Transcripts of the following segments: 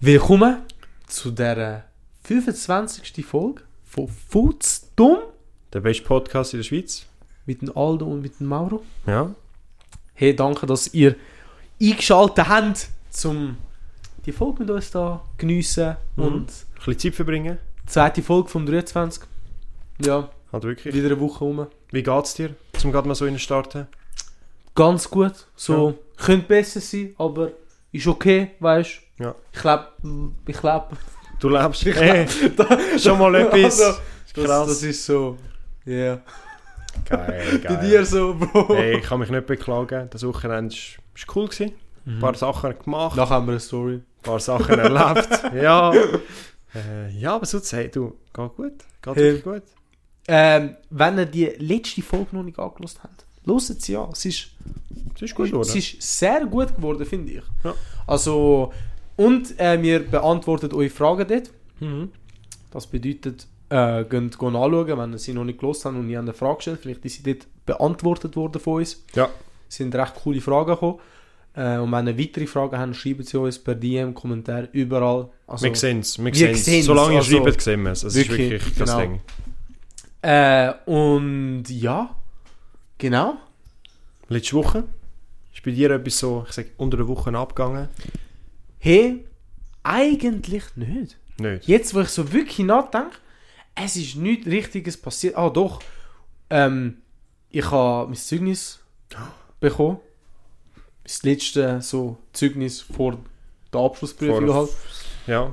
Willkommen zu der 25. Folge von Futzdumm Der beste Podcast in der Schweiz. mit dem Aldo und mit dem Mauro. Ja. Hey, danke, dass ihr eingeschaltet habt, um die Folge mit uns da geniessen Mhm. und Ein bisschen Zeit verbringen. zweite Folge vom 23. Ja, Halt wirklich. wieder eine Woche rum. Wie geht's dir, zum gerade mal so in starten? Ganz gut. So, könnte besser sein, aber ist okay, weißt du? Ja. Ich glaube, ich glaube, Du lebst. Hey, schon mal etwas. Also, das, Krass. das ist so, ja. Yeah. Geil, Bei dir so, Bro. Hey, ich kann mich nicht beklagen. Das Wochenende war cool. Gewesen. Ein paar Sachen gemacht, Nachher haben wir eine Story. ein paar Sachen erlebt. ja. Äh, ja, aber sonst, hey, du, geht gut. Geht Hey. gut. Ähm, wenn ihr die letzte Folge noch nicht angelost habt, hört sie an. Es ist, Das ist gut, oder? es ist sehr gut geworden, finde ich. Ja. Also, und äh, wir beantworten eure Fragen dort. Mhm. Das bedeutet, äh, geht, anschauen, wenn ihr sie noch nicht gelost habt und ihr eine Frage gestellt. Vielleicht ist sie dort beantwortet worden von uns. Ja. Es sind recht coole Fragen gekommen. Äh, und wenn ihr weitere Fragen habt, schreiben sie uns per DM, Kommentar, überall. Also, wir sehen es. Wir sehen es. Solange ihr also, schreibt, sehen wir es. Das wirklich, ist wirklich das genau. Ding. Äh, und ja, genau. Letzte Woche ist bei dir etwas so, ich sag, unter der Woche abgegangen? Hey, eigentlich nicht. Nicht. Jetzt, wo ich so wirklich nachdenke, es ist nichts Richtiges passiert. Ah, doch. Ähm, ich habe mein Zeugnis bekommen. Das letzte so Zeugnis vor der Abschlussprüfung halt. Ja.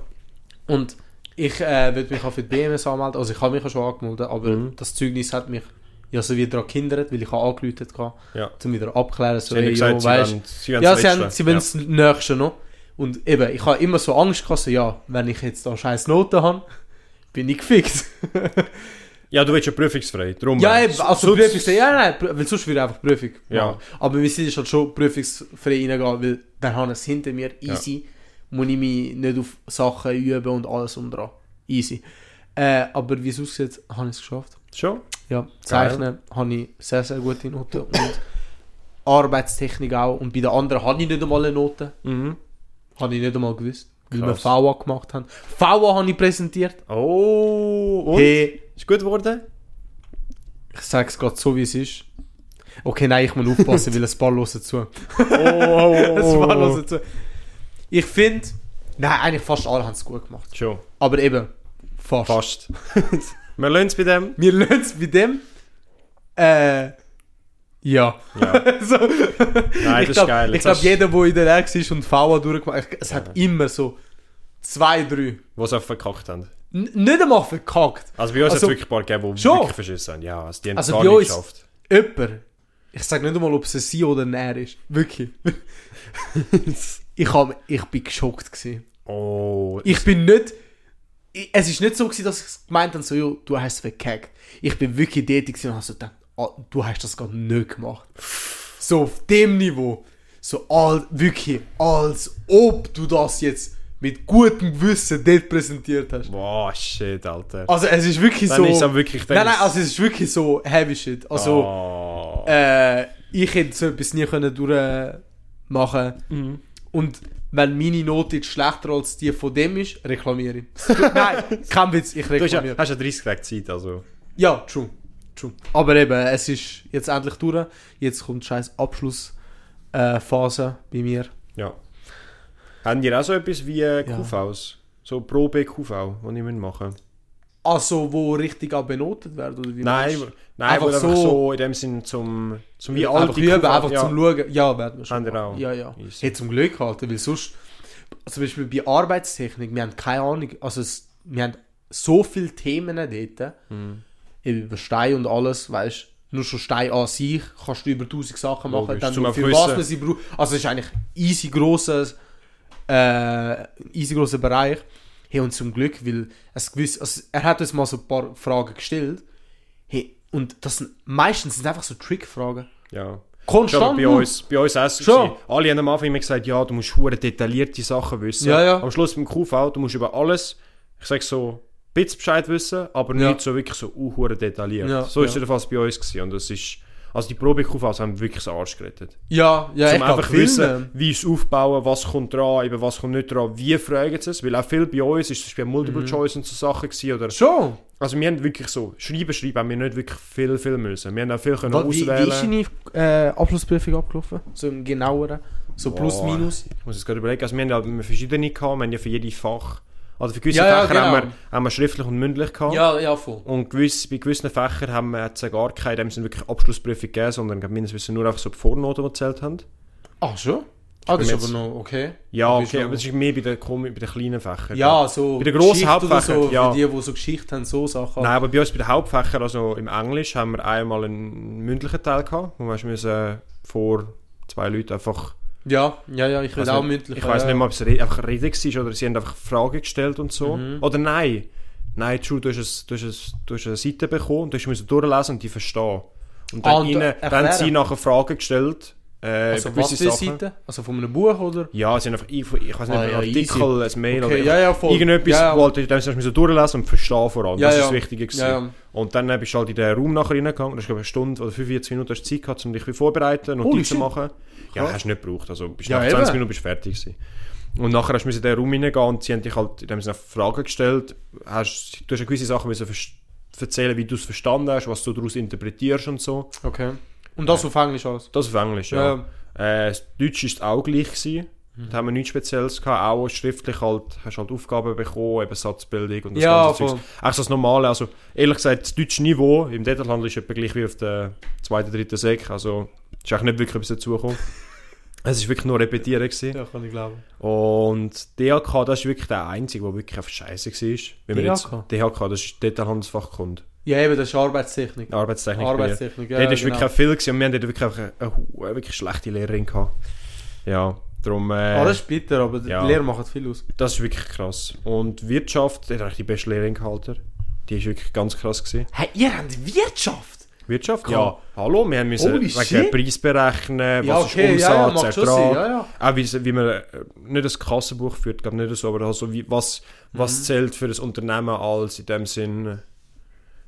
Und ich äh, will mich auch für die BMS anmelden. Also ich habe mich auch schon angemeldet, aber Mhm. das Zeugnis hat mich ja so wieder daran gehindert, weil ich angerufen habe, Ja. um wieder abklären, so, Sie haben hey, gesagt, yo, sie weisst, wollen, sie ja, sie, haben, sie wollen das Nächste noch. Und eben, ich habe immer so Angst gehabt, so, ja, wenn ich jetzt da scheiß Noten habe, bin ich gefickt. Ja, du willst ja prüfungsfrei. Drum, ja, eben, also sonst- Prüfung, ja, nein, weil sonst würde ich einfach Prüfung Ja. machen. Aber wir sind halt schon prüfungsfrei reingehen, weil dann habe ich es hinter mir, easy. Muss ich mich nicht auf Sachen üben und alles um dran. Easy. Äh, aber wie es aussieht, habe ich es geschafft. Schon? Ja, Zeichnen habe ich sehr, sehr gute Noten und Arbeitstechnik auch. Und bei den anderen habe ich nicht einmal eine Note. Mhm. Habe ich nicht einmal gewusst. Weil wir Krass. VA gemacht haben. VA habe ich präsentiert. Oh, und? Hey, Ist gut geworden? ich sage es gerade so, wie es ist. Okay, nein, ich muss aufpassen, weil ein paar hören zu. Oh, oh, Ein oh, paar oh. hören zu. Ich finde, nein, eigentlich fast alle haben es gut gemacht. Schon. Aber eben, fast. Fast. Wir lassen es bei dem. Wir lernen es bei dem. Äh, ja. Ja. so. Nein, ich das ist glaub, geil. Ich glaube, jeder, der in der Lehre war und VA durchgemacht hat, es hat immer so zwei, drei. Die es auch verkackt haben. N nicht einmal verkackt. Also bei uns hat Also- es wirklich ein paar gegeben, die Schon? wirklich verschissen haben. Ja, also die haben Also gar nicht geschafft. Jemand, ich sage nicht einmal, ob es ein Sie oder ein Er ist. Wirklich. ich, hab, ich bin geschockt. Gewesen. Oh, Ich bin nicht. Ich, es ist nicht so, gewesen, dass ich gemeint habe, so, jo, du hast es verkackt. Ich bin wirklich tätig und habe so gedacht, ah, du hast das gerade nicht gemacht. So auf dem Niveau. So all, wirklich, als ob du das jetzt mit gutem Gewissen dort präsentiert hast. Boah, shit, Alter. Also es ist wirklich Dann so... ist es auch wirklich... dann nein, nein, also es ist wirklich so heavy shit. Also... Oh. Äh, ich hätte so etwas nie können durchmachen Mhm. Und wenn meine Note jetzt schlechter als die von dem ist, reklamiere ich. Nein, kein Witz, ich Du hast ja, reklamiere. hast ja 30 Tage Zeit, also... Ja, true. True. Aber eben, es ist jetzt endlich durch. Jetzt kommt scheiß Abschlussphase äh, bei mir. Ja. Haben die auch so etwas wie äh, QVs? So Probe-QV, die ich machen muss? Also, wo richtig auch benotet werden, oder wie Nein, meinst nein Einfach einfach, so- so, in dem Sinn zum, zum wie alte üben, QV, einfach ja. zum Schauen. Ja, werden wir schon. Auch. Ja, ja. Easy. Hey, zum Glück halt, weil sonst, zum Beispiel bei Arbeitstechnik, wir haben keine Ahnung, also es, wir haben so viele Themen dort, Mhm. Über Stein und alles, weißt nur schon Stein an sich kannst du über 1000 Sachen machen, Logisch, dann noch für was man sie braucht. Also es ist eigentlich easy grosses, äh, easy grosser Bereich. Hey, und zum Glück, weil es gewiss, also er hat uns mal so ein paar Fragen gestellt. Hey, und das sind, meistens sind einfach so Trickfragen. Ja. Konstant. bei nur. uns, bei uns auch so Schon. Alle haben am Anfang immer gesagt, ja, du musst hure detaillierte Sachen wissen. Ja, ja. Am Schluss beim QV, du musst über alles, ich sag so, bisschen Bescheid wissen, aber Ja. nicht so wirklich so uh, detailliert. Ja, so ist ja. es fast bei uns gewesen. Und das ist, Also die Probe-QVs haben wirklich den Arsch gerettet. Ja, ja, um glaub, einfach wissen, wie es aufbauen, was kommt dran, eben was kommt nicht dran, wie fragen sie es. Weil auch viel bei uns ist es bei Multiple Mhm. Choice und so Sachen gewesen, oder Schon. Also wir haben wirklich so, schreiben, schreiben, haben wir nicht wirklich viel, viel müssen. Wir haben auch viel können Wie, wie auswählen. ist deine äh, Abschlussprüfung abgelaufen? So im genaueren? So plus, Boah, minus? Ich muss jetzt gerade überlegen, also wir haben ja verschiedene gehabt, wir haben ja für jede Fach, also für gewisse Ja, ja, Fächer haben, genau. wir, haben wir schriftlich und mündlich gehabt. Ja, ja, voll. Und gewiss, bei gewissen Fächern haben wir jetzt gar keine, dem sind wirklich Abschlussprüfung gegeben, sondern wissen nur einfach so die Vornoten, die gezählt haben. Ach schon? Ah, das ist aber noch okay. Ja, okay, aber das ist mehr bei den, bei den kleinen Fächern. Ja, so Bei den grossen Hauptfächern, so, ja. für die, die so Geschichte haben, so Sachen. Nein, aber bei uns bei den Hauptfächern, also im Englisch, haben wir einmal einen mündlichen Teil gehabt, wo wir müssen vor zwei Leuten einfach Ja, ja, ja, ich rede auch nicht- mündlich. Ich weiß nicht mal, ob es re einfach Rede war oder sie haben einfach Fragen gestellt und so. Mhm. Oder nein. Nein, True, du hast, du, hast es, du hast eine Seite bekommen und du musst durchlesen und die verstehen. Und dann, Ah, und ihnen, dann haben sie nachher Fragen gestellt. Äh, Also was für Sachen. Seite? Also von einem Buch oder? Ja, sie haben einfach, ich, ich weiß nicht, Ah, ein ja, Artikel, ein Mail Okay, oder ja, ja, voll. irgendetwas, Ja, ja. wo halt, dann musst du durchlesen und verstehen vor allem. Ja, das ja. ist das Wichtige. Ja. Und dann bist du halt in den Raum nachher reingegangen, hast glaube eine Stunde oder 45 Minuten hast du Zeit gehabt, um dich Holy Notizen shit. machen. Ja, hast du nicht gebraucht, also bist nach 20 eben. Minuten bist du fertig gewesen. Und nachher hast du in den Raum reingehen und sie haben dich halt in dem Sinne Fragen gestellt, hast, du hast gewisse Sachen müssen erzählen, wie du es verstanden hast, was du daraus interpretierst und so. Okay. Und das auf Englisch alles? Das auf Englisch, ja. Äh, das Deutsch ist auch gleich gewesen. Mhm. Da haben wir nichts Spezielles gehabt. Auch schriftlich halt, hast halt Aufgaben bekommen, eben Satzbildung und das Ja, ganze. Auch so das Normale. Also, ehrlich gesagt, das deutsche Niveau im Detailhandel ist etwa gleich wie auf der zweiten, dritten Sek. Also, ist eigentlich nicht wirklich etwas dazugekommen. Es war wirklich nur Repetieren. Gewesen. Ja, kann ich glauben. Und DHK, das ist wirklich der einzige, der wirklich einfach scheiße war. Wenn wir jetzt, DHK? DHK, das ist Detailhandelsfachkunde. Ja, eben, das ist Arbeitstechnik. Arbeitstechnik. Arbeitstechnik, ja, dort war genau. wirklich viel gewesen, und wir dort wirklich einfach eine, eine, wirklich schlechte Lehrerin gehabt. Ja, darum... Äh, Ah, das ist bitter, aber ja. die Lehrer machen viel aus. Das ist wirklich krass. Und Wirtschaft, der hat eigentlich die beste Lehrerin gehalten. Die ist wirklich ganz krass gewesen. Hey, ihr habt Wirtschaft? Wirtschaft? Cool. Ja. Hallo, wir haben müssen Holy wegen. Preis berechnen, Ja, was okay, ist ja, ja, Umsatz, macht Ertrag. Ja, ja. Auch wie, wie man äh, nicht das Kassenbuch führt, glaube nicht so, aber also wie, was, was Mhm. zählt für das Unternehmen als in dem Sinn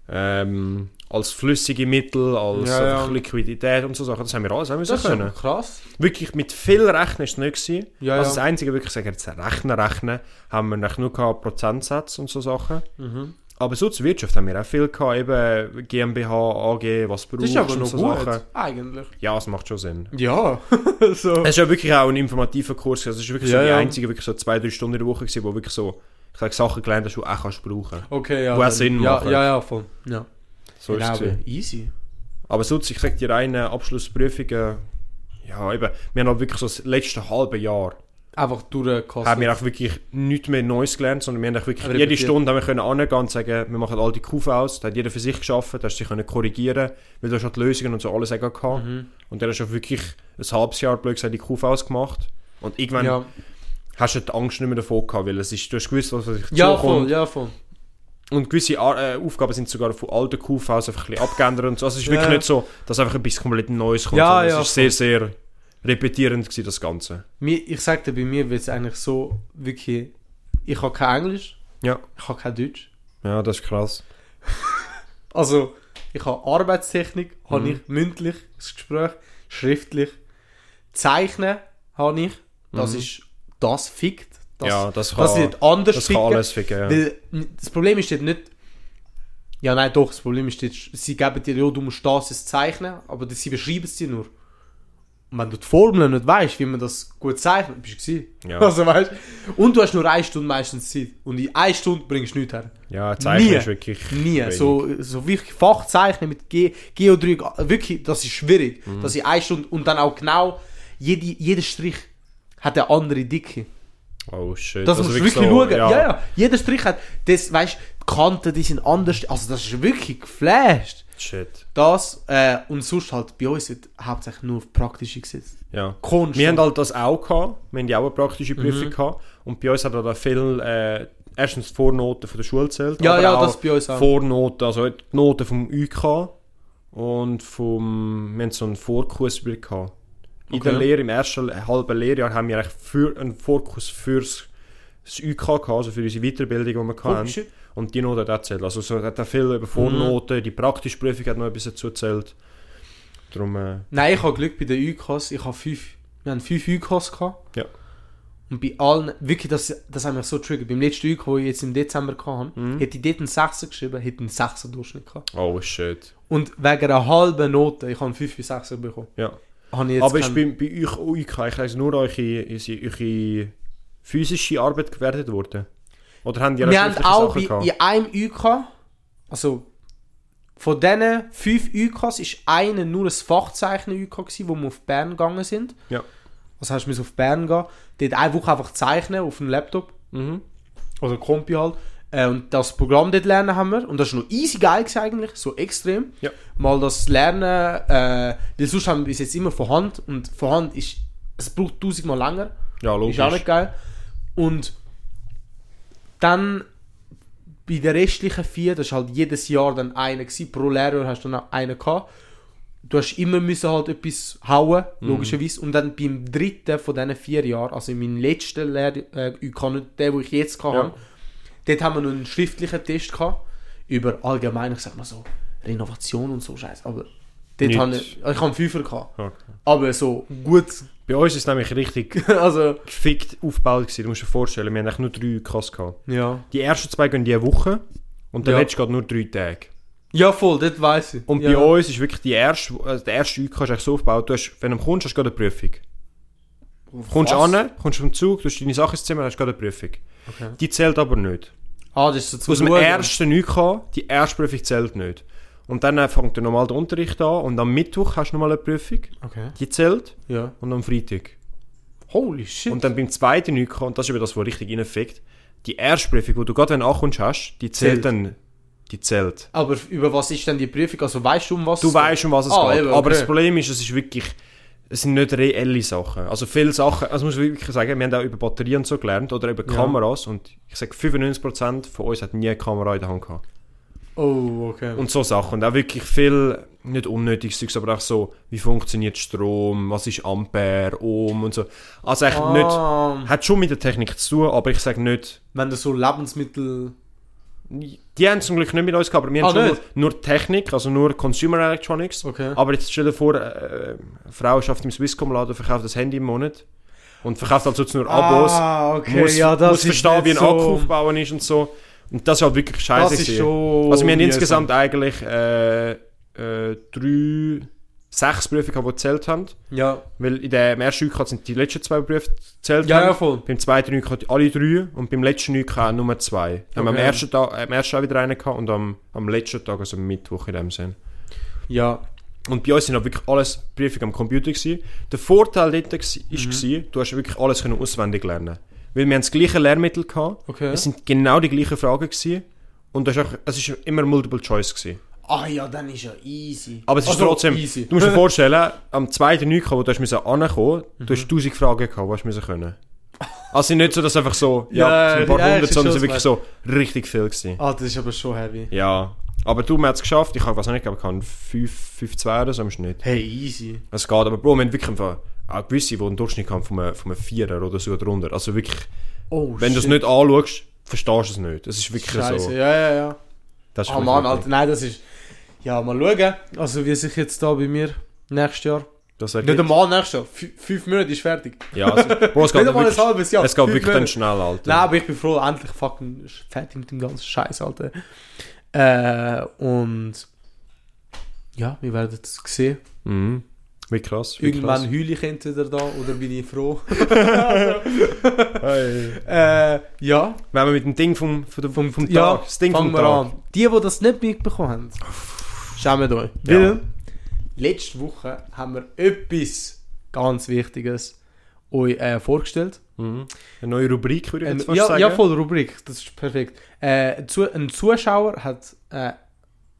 ähm, als flüssige Mittel, als Ja, ja. Liquidität und so Sachen. Das haben wir alles haben wir Das ist können. aber krass. Wirklich mit viel Rechnen ist es nicht gewesen. Ja, also das Einzige, wirklich sagen, jetzt Rechnen, Rechnen, haben wir eigentlich nur gehabt, Prozentsätze und so Sachen. Mhm. Aber so zur Wirtschaft haben wir auch viel gehabt, eben GmbH, AG, was brauchst ist aber und noch so gut, Sachen. eigentlich. Ja, es macht schon Sinn. Ja, so. Es ist ja wirklich auch ein informativer Kurs, also es ist wirklich so die einzige, wirklich so zwei, drei Stunden in der Woche gewesen, wo wirklich so, ich sag, Sachen gelernt die du auch kannst brauchen. Okay, ja. Wo auch Sinn ja, machen. Ja, ja, voll. Ja. So ist es Genau, easy. Aber sonst, ich sag dir eine Abschlussprüfungen, ja eben, wir haben halt wirklich so das letzte halbe Jahr Einfach durchgekostet. haben wir auch wirklich nichts mehr Neues gelernt, sondern wir haben auch wirklich jede Stunde haben wir können angehen und sagen, wir machen all die QVs, da hat jeder für sich geschafft, da hast du dich können korrigieren, weil du hast halt Lösungen und so alles auch gehabt. Mhm. Und dann hast du wirklich ein halbes Jahr blöd gesagt die QVs gemacht. Und irgendwann Ja, hast du die Angst nicht mehr davon gehabt, weil es ist, du hast gewusst, was dich ja voll, ja, voll. Und gewisse Ar äh, Aufgaben sind sogar von alten QVs einfach ein bisschen abgeändert und so. Also es ist wirklich Ja. nicht so, dass einfach etwas komplett Neues kommt, Ja, ja, es ist sehr, sehr repetierend gewesen, das Ganze. Ich sagte, bei mir wird es eigentlich so, wirklich, ich habe kein Englisch, Ja. ich habe kein Deutsch. Ja, das ist krass. Also, ich habe Arbeitstechnik, habe Mhm. ich mündlich, das Gespräch, schriftlich. Zeichnen habe ich, das Mhm. ist, das fickt. Das, ja, das kann, das wird anders das kann ficken. alles ficken, ja. Weil, das Problem ist nicht. Ja, nein, doch, das Problem ist sie geben dir, ja, du musst das jetzt zeichnen, aber sie beschreiben es dir nur. Und wenn du die Formeln nicht weißt, wie man das gut zeichnet, bist du. Ja. Also, weißt Und du hast nur eine Stunde meistens Zeit. Und in einer Stunde bringst du nichts her. Ja, Zeichnen Nie. ist wirklich Nie. wenig. So, so wirklich Fachzeichnen mit Ge Geodreieck, wirklich, das ist schwierig. Mhm. Das in einer Stunde und dann auch genau, jede, jeder Strich hat eine andere Dicke. Oh shit. Das Also musst du wirklich so, schauen. Ja. ja, Jeder Strich hat, das, weißt die Kanten, die sind anders. Also, das ist wirklich geflasht. Shit. Das, äh, und sonst halt bei uns wird hauptsächlich nur auf praktische gesetzt. Ja. Kunst. Wir haben halt das auch gehabt. Wir haben ja auch eine praktische Mhm. Prüfung gehabt. Und bei uns hat er da viel, äh, erstens die Vornoten von der Schule zählt. Ja, aber ja, auch das bei uns auch. Vornoten, also die Noten vom UK und vom, wir haben so einen Vorkurs über gehabt. In Okay. der Lehre, im ersten halben Lehrjahr haben wir für, einen Vorkurs fürs das UK gehabt, also für unsere Weiterbildung, die wir Oh, hatten. shit. Und die Noten hat auch erzählt. Also so, hat er viel über Vornoten, die praktische Prüfung hat noch etwas dazu erzählt. Darum, äh, Nein, ich habe Glück bei den UKs. Ich habe fünf, wir haben fünf UKs gehabt. Ja. Und bei allen, wirklich, das, das haben mich so triggert. Beim letzten UK, den ich jetzt im Dezember hatte, Mhm. hätte ich dort einen 6 geschrieben, hätte einen 6er Durchschnitt gehabt. oh shit. Und wegen einer halben Note, ich habe einen 5 bis 6 bekommen, Ja. Habe ich jetzt Aber ist bei, bei euch UK, ich weiss nur eure, ist eure physische Arbeit gewertet worden? Oder haben die Wir haben auch gehabt? in einem UK, also von diesen fünf UKs ist einer nur ein Fachzeichnen-UK gewesen, wo wir auf Bern gegangen sind. Ja. Also hast du müssen auf Bern gehen, dort eine Woche einfach zeichnen auf dem Laptop, Mhm. oder Kompi halt. Äh, und das Programm dort lernen haben wir. Und das ist noch easy geil eigentlich, so extrem. Ja. Mal das Lernen, äh, weil sonst haben wir bis jetzt immer von Hand und von Hand ist, es braucht tausendmal länger. Ja, logisch. Ist auch nicht geil. Und dann bei den restlichen vier, das ist halt jedes Jahr dann einer gewesen, pro Lehrjahr hast du dann einen gehabt. Du hast immer müssen halt etwas hauen, Mhm. logischerweise. Und dann beim dritten von diesen vier Jahren, also in meinem letzten Lehr äh, UK, nicht der, wo ich jetzt hatte, Ja. Dort haben wir noch einen schriftlichen Test gehabt, über allgemein, ich sag mal so, Renovation und so Scheiß. Aber dort Nicht. habe ich, ich habe einen Fünfer gehabt. Okay. Aber so gut, Bei uns ist es nämlich richtig also, gefickt aufgebaut gewesen. Du musst dir vorstellen, wir haben eigentlich nur drei UKs gehabt. ja. Die ersten zwei gehen die Woche und der Ja. letzte geht nur drei Tage. Ja, voll, das weiß ich. Und ja. bei uns ist wirklich die erste, also der erste UK ist so aufgebaut, du hast, wenn du kommst, hast du gerade eine Prüfung. Kommst du an, kommst vom Zug, du hast deine Sachen ins Zimmer, hast gerade eine Prüfung. Okay. Die zählt aber nicht. Ah, das ist so zu Aus dem schauen. ersten UK, die erste Prüfung zählt nicht. Und dann äh, fängt der normal der Unterricht an und am Mittwoch hast du nochmal eine Prüfung, Okay. die zählt, Ja. und am Freitag. Holy shit. Und dann beim zweiten UK, und das ist eben das, was richtig reinfickt, die erste Prüfung, wo du gerade wenn du ankommst hast, die zählt, Zählt. dann, die zählt. aber über was ist denn die Prüfung? Also weißt du, um was Du es weißt, um was es Ah, geht. eben, Aber okay. das Problem ist, es ist wirklich, es sind nicht reelle Sachen. Also viele Sachen, also muss ich wirklich sagen, wir haben auch über Batterien so gelernt oder über Ja. Kameras und ich sage 95% von uns hat nie eine Kamera in der Hand gehabt. Oh, okay. Und so Sachen. Und auch wirklich viel, nicht unnötiges Zeugs, aber auch so, wie funktioniert Strom, was ist Ampere, Ohm und so. Also eigentlich nicht, ah, hat schon mit der Technik zu tun, aber ich sage nicht, wenn du so Lebensmittel... die haben zum Glück nicht mit uns gehabt, aber wir haben Ah, schon nur, nur Technik, also nur Consumer Electronics. Okay. Aber jetzt stell dir vor, äh, eine Frau schafft im Swisscom-Laden, verkauft das Handy im Monat und verkauft halt sonst nur Abos. Ah, okay. muss, ja, muss verstehen, wie ein so- Akku aufbauen ist und so. Und das ist halt wirklich scheiße. Also wir haben insgesamt eigentlich äh, äh, drei, sechs Prüfungen, die gezählt haben. Ja, Weil in dem ersten UK sind die letzten zwei Prüfe gezählt ja, haben. ja, voll. Beim zweiten UK alle drei und beim letzten UK auch nur zwei. Dann haben wir am Okay. ersten Tag, am ersten auch wieder einen gehabt und am, am letzten Tag, also am Mittwoch in dem Sinn. Ja. Und bei uns sind auch wirklich alles Prüfungen am Computer gewesen. Der Vorteil dort war, ist, Mhm. du hast wirklich alles können auswendig lernen. Weil wir haben das gleiche Lehrmittel gehabt. Okay. Es sind genau die gleichen Fragen gewesen. Und auch, es ist immer Multiple Choice gewesen. Ah ja, dann ist ja easy. Aber es ist Also, trotzdem, easy. du musst dir vorstellen, am zweiten Nike, wo du hast ankommen, Mhm. du hast 1000 Fragen gehabt, du müssen können. Also nicht so, dass einfach so, Ja, ja, so ein paar ja, hundert, sondern es sind wirklich so richtig viel gewesen. Ah, das ist aber schon heavy. Ja. Aber du, man hat es geschafft. Ich habe, was nicht, ich glaube, ich 5, 5, 2 oder so im Schnitt. Hey, easy. Es geht, aber Bro, wir haben wirklich einfach auch gewisse, die einen Durchschnitt haben von einem, von einem Vierer oder sogar drunter. Also wirklich, Oh, wenn du es nicht anschaust, verstehst du es nicht. Das ist wirklich Scheiße, so. ja, ja, ja. Das ist Ah Mann, Alter, nein, das ist... Ja, mal schauen. Also wie sich jetzt da bei mir nächstes Jahr... Das Nicht ergibt, einmal nächstes Jahr. Fü fünf Monate ist fertig. ja, also, Bro, es geht Nicht einmal ein wirklich, halbes Jahr. es geht wirklich dann Monate. schnell, Alter. Nein, aber ich bin froh, endlich fucking fertig mit dem ganzen Scheiß, Alter. Äh, und... Ja, wir werden es sehen. Mhm. Wie krass. Wie Irgendwann krass. heule ich entweder da oder bin ich froh. Hey. äh, ja, Wenn wir mit dem Ding vom, vom, vom, vom ja, Tag, das Ding fangen vom wir Tag. an. Die, die das nicht mitbekommen haben, schämt euch. Ja. Weil letzte Woche haben wir etwas ganz Wichtiges euch äh, vorgestellt. Mhm. Eine neue Rubrik, würde ich Ein, jetzt fast ja, sagen. ja, voll Rubrik, das ist perfekt. Äh, ein Zu- ein Zuschauer hat äh, eine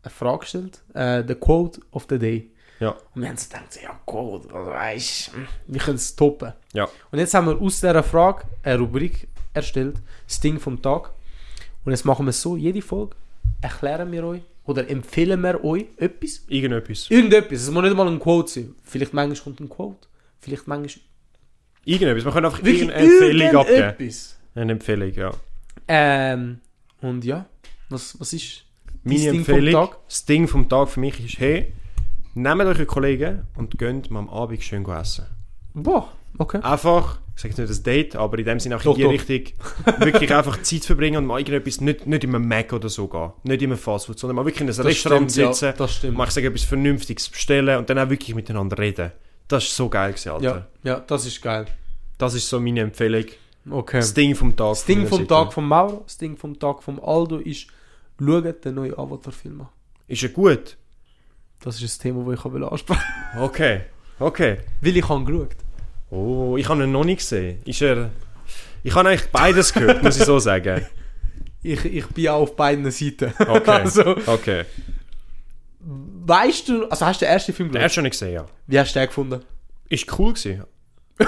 Frage gestellt, äh, the Quote of the Day. Ja. Und wir haben so gedacht, ja, Quote, also weißt du, wir können es toppen. Ja. Und jetzt haben wir aus dieser Frage eine Rubrik erstellt, das Ding vom Tag. Und jetzt machen wir es so, jede Folge erklären wir euch oder empfehlen wir euch etwas. Irgendetwas. Irgendetwas, es muss nicht mal ein Quote sein. Vielleicht manchmal kommt ein Quote, vielleicht manchmal Irgendetwas. Wir können einfach wirklich irgendeine Empfehlung abgeben. irgendetwas. Eine Empfehlung, ja. Ähm, und ja, was, was ist Meine dein Ding vom Empfehlung, Tag? das Ding vom Tag für mich ist, hey, nehmt euch einen Kollegen und geht mal am Abend schön essen. Boah, okay. Einfach, ich sage jetzt nicht ein Date, aber in dem Sinne auch Doch, in die doch. Richtung, wirklich einfach Zeit verbringen und mal irgendetwas, nicht, nicht in einem Mac oder so gehen, nicht in einem Fastfood, sondern mal wirklich in einem Restaurant stimmt, ja, sitzen, das stimmt. mal ich sage, etwas Vernünftiges bestellen und dann auch wirklich miteinander reden. Das ist so geil gewesen, Alter. Ja, ja, das ist geil. Das ist so meine Empfehlung. Okay. Das Ding vom Tag. Das Ding von vom meiner Tag Seite. vom Mauro, das Ding vom Tag vom Aldo ist, schaut den neuen Avatar-Film an. Ist er gut? Das ist ein Thema, das ich will ansprechen Okay. Okay. Weil ich habe geschaut. Oh, ich habe ihn noch nicht gesehen. Ist er... Ich habe eigentlich beides gehört, muss ich so sagen. Ich, ich bin auch auf beiden Seiten. Okay. also, Okay. weißt du, also hast du den ersten Film Den geschaut? ersten habe ich gesehen, ja. Wie hast du den gefunden? Ist cool gewesen.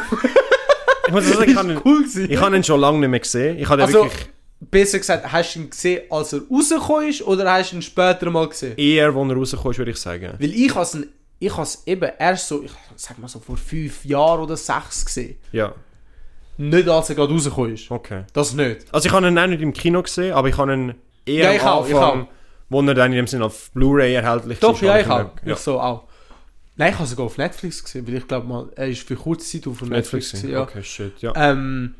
ich muss sagen, ich habe ihn, cool ich habe ihn schon lange nicht mehr gesehen. Ich habe Also, wirklich besser gesagt, hast du ihn gesehen, als er rausgekommen ist, oder hast du ihn später mal gesehen? eher, wo er rausgekommen ist, würde ich sagen. Weil ich has ihn, ich has eben erst so, ich sag mal so vor fünf Jahren oder sechs gesehen. Ja, Nicht als er gerade rausgekommen ist. okay. Das nicht. Also ich habe ihn auch nicht im Kino gesehen, aber ich habe ihn eher Ja, ich am auch, ich Anfang, auch. wo er dann in dem Sinne auf Blu-ray erhältlich Doch, ist, ja, habe ich auch. Ja. Ich so auch. Nein, ich habe sogar auf Netflix gesehen, weil ich glaube mal, er ist für kurze Zeit auf Netflix, Netflix, gewesen, ja. okay, shit, ja. Ähm,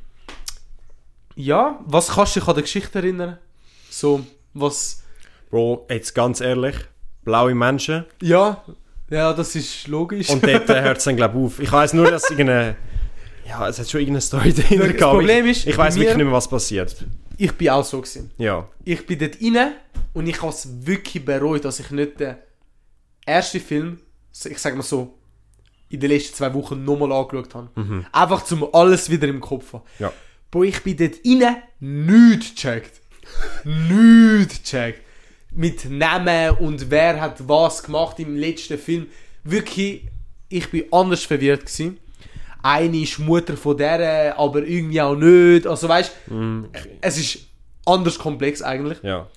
ja, was kannst du dich an die Geschichte erinnern? So, was... Bro, jetzt ganz ehrlich, blaue Menschen Ja, ja, das ist logisch. und dort äh, hört es dann glaube ich auf. Ich weiß nur, dass irgendeine... Ja, es hat schon irgendeine Story dahinter Das gehabt, Problem ich, ist, ich weiß bei wirklich nicht mehr, was passiert. ich bin auch so gewesen. Ja, Ich bin dort rein und ich habe es wirklich bereut, dass ich nicht den ersten Film, ich sag mal so, in den letzten zwei Wochen nochmal angeschaut habe. Einfach zum alles wieder im Kopf haben. ja. Bro, ich bin dort rein, nichts gecheckt. nichts gecheckt. Mit Namen und wer hat was gemacht im letzten Film. Wirklich, ich bin anders verwirrt gewesen. Eine ist Mutter von der, aber irgendwie auch nicht. Also weißt, es ist anders komplex eigentlich. Ja.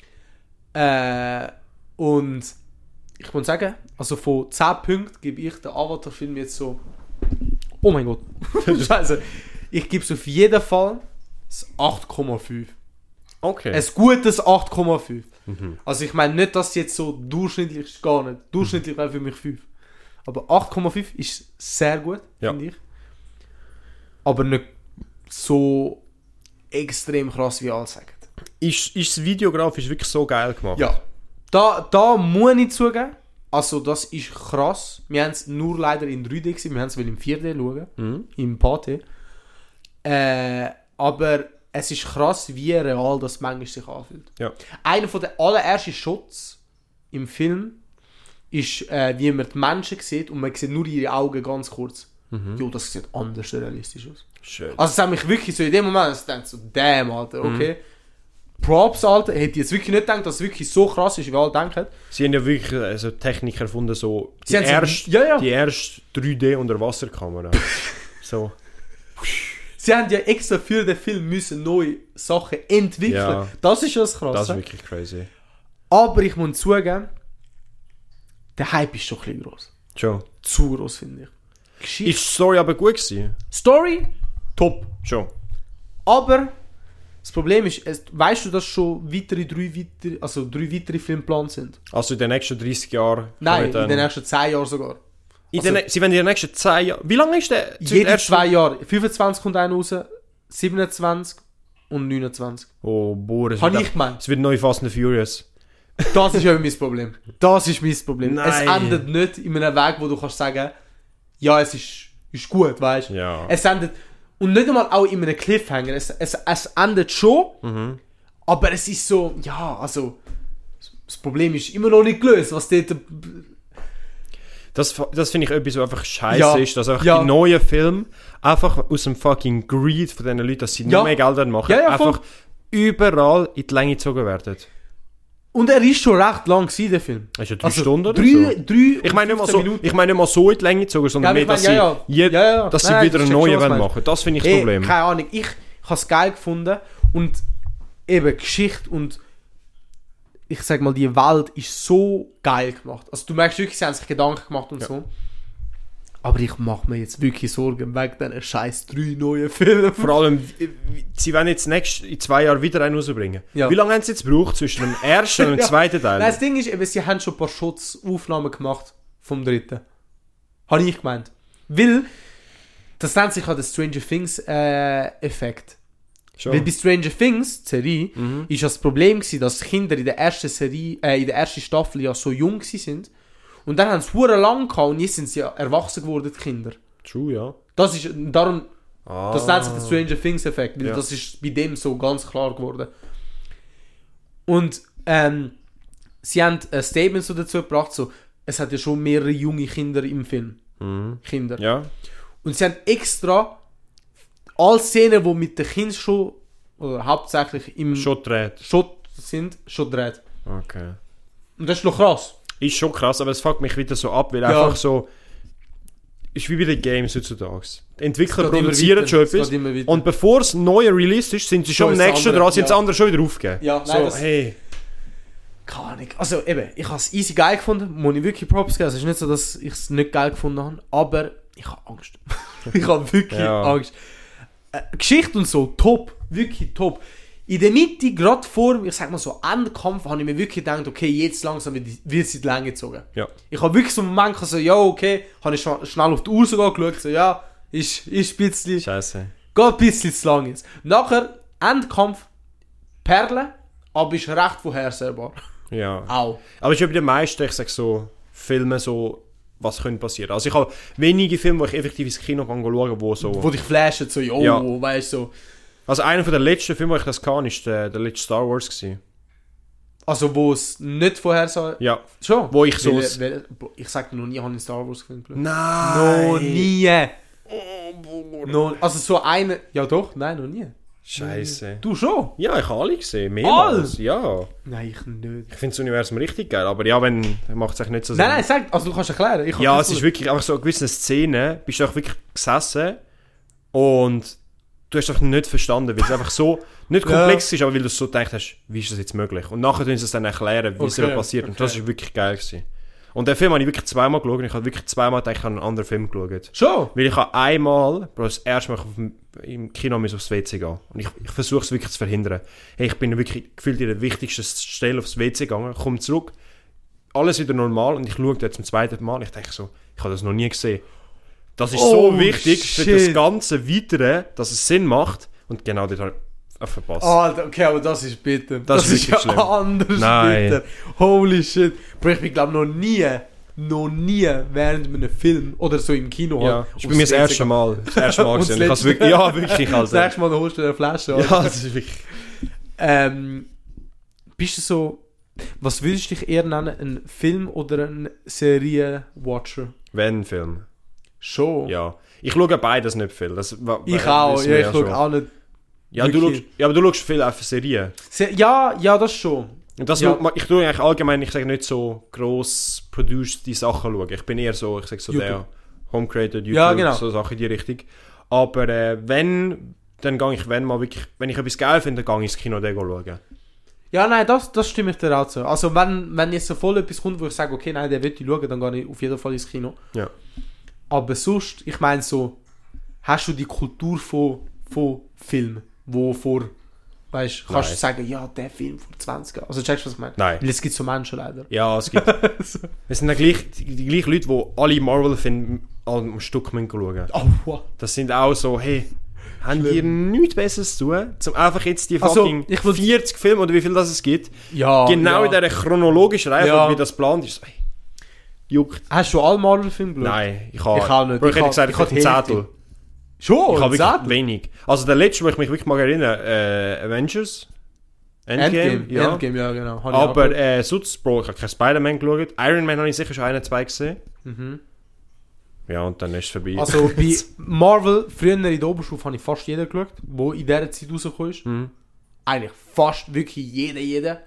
Äh, und ich muss sagen, also von 10 Punkten gebe ich den Avatar-Film jetzt so. Oh mein Gott. Scheiße. Ich gebe es auf jeden Fall das 8,5. Okay. Ein gutes 8,5. Also ich meine nicht, dass jetzt so durchschnittlich ist, gar nicht. Durchschnittlich wäre für mich 5. Aber 8,5 ist sehr gut, Ja. finde ich. Aber nicht so extrem krass, wie alle sagen. ist, ist das videografisch wirklich so geil gemacht? Ja. Da, da muss ich zugeben, also das ist krass. Wir haben es nur leider in 3D gesehen, wir haben es im 4D schauen, Mhm. im Pate. Äh, aber es ist krass, wie real das manchmal sich anfühlt. Ja. Einer von den allerersten Shots im Film ist, äh, wie man die Menschen sieht und man sieht nur ihre Augen ganz kurz. Mhm. Jo, das sieht anders realistisch aus. Schön. Also es hat mich wirklich so in dem Moment, ich denke so, damn, Alter, Mhm. okay. Props, Alter, hätte ich jetzt wirklich nicht gedacht, dass es wirklich so krass ist, wie alle denken. Sie haben ja wirklich also Technik erfunden, so die haben so- erste, ja, ja. die erste 3D Unterwasserkamera. so. Sie haben ja extra für den Film müssen neue Sachen entwickeln. Ja. Das ist das Krasse. Das ist wirklich crazy. Aber ich muss zugeben, der Hype ist schon ein bisschen groß. Schon. Zu groß, finde ich. Geschichte. Ist die Story aber gut gewesen? Story, top. Schon. Aber das Problem ist, es, weißt du, dass schon weitere drei, weitere, also drei weitere Filme geplant sind? Also in den nächsten 30 Jahren. Nein, in den nächsten 10 Jahren sogar. Den, Sie werden in den nächsten 10 Jahren. Wie lange ist der? Jede erst- zwei Jahre. 25 kommt einer raus, 27 und 29. Oh, boah. Es Hab wird ich gemeint. Es wird neu Fast and Furious. Das ist eben mein Problem. Das ist mein Problem. Es Nein. endet nicht in einem Weg, wo du kannst sagen, ja, es ist, ist gut, weißt du? Ja. Es endet, und nicht einmal auch in einem Cliffhanger. Es, es, es endet schon, Mhm. aber es ist so, ja, also, das Problem ist immer noch nicht gelöst, was dort, Das, das finde ich etwas, was einfach scheiße Ja. ist, dass einfach Ja. die neuen Filme einfach aus dem fucking Greed von diesen Leuten, dass sie Ja. noch mehr Geld machen, einfach überall in die Länge gezogen werden. und er ist schon recht lang gewesen, der Film. Das ist ja drei Also, Stunden oder drei, so. drei Ich meine nicht, mal 15 so, Minuten. ich meine nicht mal so in die Länge gezogen, sondern Ja, mehr, dass ja, sie, ja. je- Ja, ja. Dass sie Nein, wieder ich einen neuen du wollen machen. Das finde ich das Problem. Keine Ahnung, ich habe es geil gefunden und eben Geschichte und ich sag mal, die Welt ist so geil gemacht. Also du merkst wirklich, sie haben sich Gedanken gemacht und so. Aber ich mache mir jetzt wirklich Sorgen wegen diesen scheiß drei neuen Filmen. Vor allem, sie werden jetzt nächst, in zwei Jahren wieder einen rausbringen. Ja. Wie lange haben sie jetzt gebraucht zwischen dem ersten und dem Ja. zweiten Teil? Nein, das Ding ist, eben, sie haben schon ein paar Schutzaufnahmen gemacht vom dritten. Habe ich gemeint. Weil, das nennt sich ja der Stranger Things äh, Effekt. Schon. Weil bei Stranger Things, die Serie, Mhm. ist das Problem gewesen, dass Kinder in der ersten Serie, äh, in der ersten Staffel ja so jung sind. Und dann haben sie hure lang gehabt und jetzt sind sie ja erwachsen geworden, die Kinder. True, ja. Das ist, darum, Ah. das nennt sich der Stranger Things Effekt, weil Ja. das ist bei dem so ganz klar geworden. Und, ähm, sie haben ein Statement so dazu gebracht, so, es hat ja schon mehrere junge Kinder im Film. Mhm. Kinder. Ja. Und sie haben extra alle Szenen, die mit den Kindern schon, oder hauptsächlich im Schon sind, schon gedreht. Okay. Und das ist noch krass. Ist schon krass, aber es fuckt mich wieder so ab, weil Ja. einfach so. Ist wie bei den Games heutzutage. Die Entwickler produzieren schon etwas. Und bevor es neue Release ist, sind sie schon So am nächsten dran, sind ja. das andere schon wieder aufgegeben. Ja, so, nein, das- hey. Keine Ahnung. Also eben, ich habe es easy geil gefunden, muss ich wirklich Props geben. Es ist nicht so, dass ich es nicht geil gefunden habe, aber ich habe Angst. ich habe wirklich Ja. Angst. Äh, Geschichte und so, top. Wirklich top. In der Mitte, gerade vor, ich sag mal so, Endkampf, habe ich mir wirklich gedacht, okay, jetzt langsam wird wird es in die Länge gezogen. Ja. Ich habe wirklich so einen Moment so, ja, okay, habe ich schon schnell auf die Uhr sogar geschaut, so, ja, ist, ist ein bisschen, Scheiße. geht ein bisschen zu lang jetzt. Nachher, Endkampf, Perle, aber ist recht vorhersehbar. Ja. Auch. Aber ich habe bei den meisten, ich sag so, Filme so, was könnte passieren. Also ich habe wenige Filme, wo ich effektiv ins Kino kann schauen, wo so... Wo dich flashen, so, jo, Ja. weißt du, so. Also einer von der letzten Filme, wo ich das kann, ist der, der letzte Star Wars gewesen. Also, wo es nicht vorhersehbar Ja. Schon? Wo ich so... Weil, weil, Bro, ich sag dir noch nie, ich habe einen Star Wars Film geschaut. Nein! Noch nie. Oh. Noch, also so eine... Ja doch, nein, noch nie. Scheiße. Du schon? Ja, ich habe alle gesehen, mehrmals. Ja. Nein, ich nicht. Ich finde das Universum richtig geil, aber ja, wenn, macht es eigentlich nicht so Nein, nein, sag, also du kannst erklären. Ich Ja, es ist wirklich einfach so in gewissen Szenen, bist du auch wirklich gesessen und du hast doch nicht verstanden, weil es einfach so nicht Ja. komplex ist, aber weil du so gedacht hast, wie ist das jetzt möglich? Und nachher tun sie es dann erklären, wie es Okay, okay, passiert. Und das okay. ist wirklich geil gewesen. Und den Film habe ich wirklich zweimal geschaut und ich habe wirklich zweimal gedacht, ich habe einen anderen Film geschaut. Schon? Weil ich habe einmal, Bro, das erste Mal auf dem, im Kino müssen aufs WC gehen. Und ich, ich versuche es wirklich zu verhindern. Hey, ich bin wirklich gefühlt in der wichtigsten Stelle aufs WC gegangen, komme zurück, alles wieder normal und ich schaue jetzt zum zweiten Mal. Ich denke so, ich habe das noch nie gesehen. Das ist Oh, so wichtig für shit. das ganze Weitere, dass es Sinn macht. Und genau das habe ich verpasst. Ah, Alter, okay, aber das ist bitter. Das ist wirklich ja schlimm. anders Nein. bitter. Holy shit. Bro, ich bin glaube noch nie, noch nie während einem Film oder so im Kino ja, halt das ist bei mir das erste Mal. Das erste Mal das gesehen. Ich letzte. wirklich, ja, wirklich, Das Alter. nächste Mal holst du eine Flasche. Alter. Ja, das ist wirklich... Ähm, bist du so, was würdest du dich eher nennen, ein Film oder ein Serienwatcher? Wenn Film. Schon. Ja. Ich schaue beides nicht viel. Das, Ich auch, ja, ich schaue auch nicht. Ja, du schaust, ja, aber du schaust viel auf Serien. Se ja, ja, das schon. Und das Ja. man- ich tue eigentlich allgemein, ich sage nicht so gross produced die Sachen schauen. Ich bin eher so, ich sage so YouTube. der Home Created, YouTube, Ja, genau. so Sachen in die Richtung. Aber äh, wenn, dann gehe ich, wenn mal wirklich, wenn ich etwas geil finde, dann gehe ich ins Kino den schauen. Ja, nein, das, das stimme ich dir auch zu. Also, wenn, wenn jetzt so voll etwas kommt, wo ich sage, okay, nein, der will ich schauen, dann gehe ich auf jeden Fall ins Kino. Ja. Aber sonst, ich meine so, hast du die Kultur von, von Film, wo vor, weißt du, kannst du sagen, ja, der Film vor 20 Jahren. Also, checkst du, was ich meine? Nein. Weil es gibt so Menschen leider. Ja, es gibt, es sind dann gleich, die, die gleichen Leute, die alle Marvel-Filme am Stück müssen schauen Oh, wow. Das sind auch so, hey, haben die Schlimm. nichts Besseres zu tun, um einfach jetzt die Also, fucking ich würd- 40 Filme oder wie viel das es gibt, Ja, genau ja. in dieser chronologischen Reihe, Ja. wie das geplant ist. Hey, juckt. Hast du alle Marvel-Filme geschaut? Nein, ich habe Ich auch nicht. Bro, ich Ich hätte hab- gesagt, ich ich hab habe ein die Hälfte. Zettel. Schon? ich habe wirklich wenig. Also der letzte, wo ich mich wirklich mal erinnere, äh, Avengers. Endgame, Endgame, ja. Endgame, ja, genau. Aber äh, sonst, Bro, ich habe kein Spider-Man geschaut. Iron Man habe ich sicher schon einen, zwei gesehen. Mhm. Ja, und dann ist es vorbei. Also bei Marvel, früher in der Oberstufe habe ich fast jeden geschaut, wo in dieser Zeit rausgekommen ist. Mhm. Eigentlich fast wirklich jeder, jeder.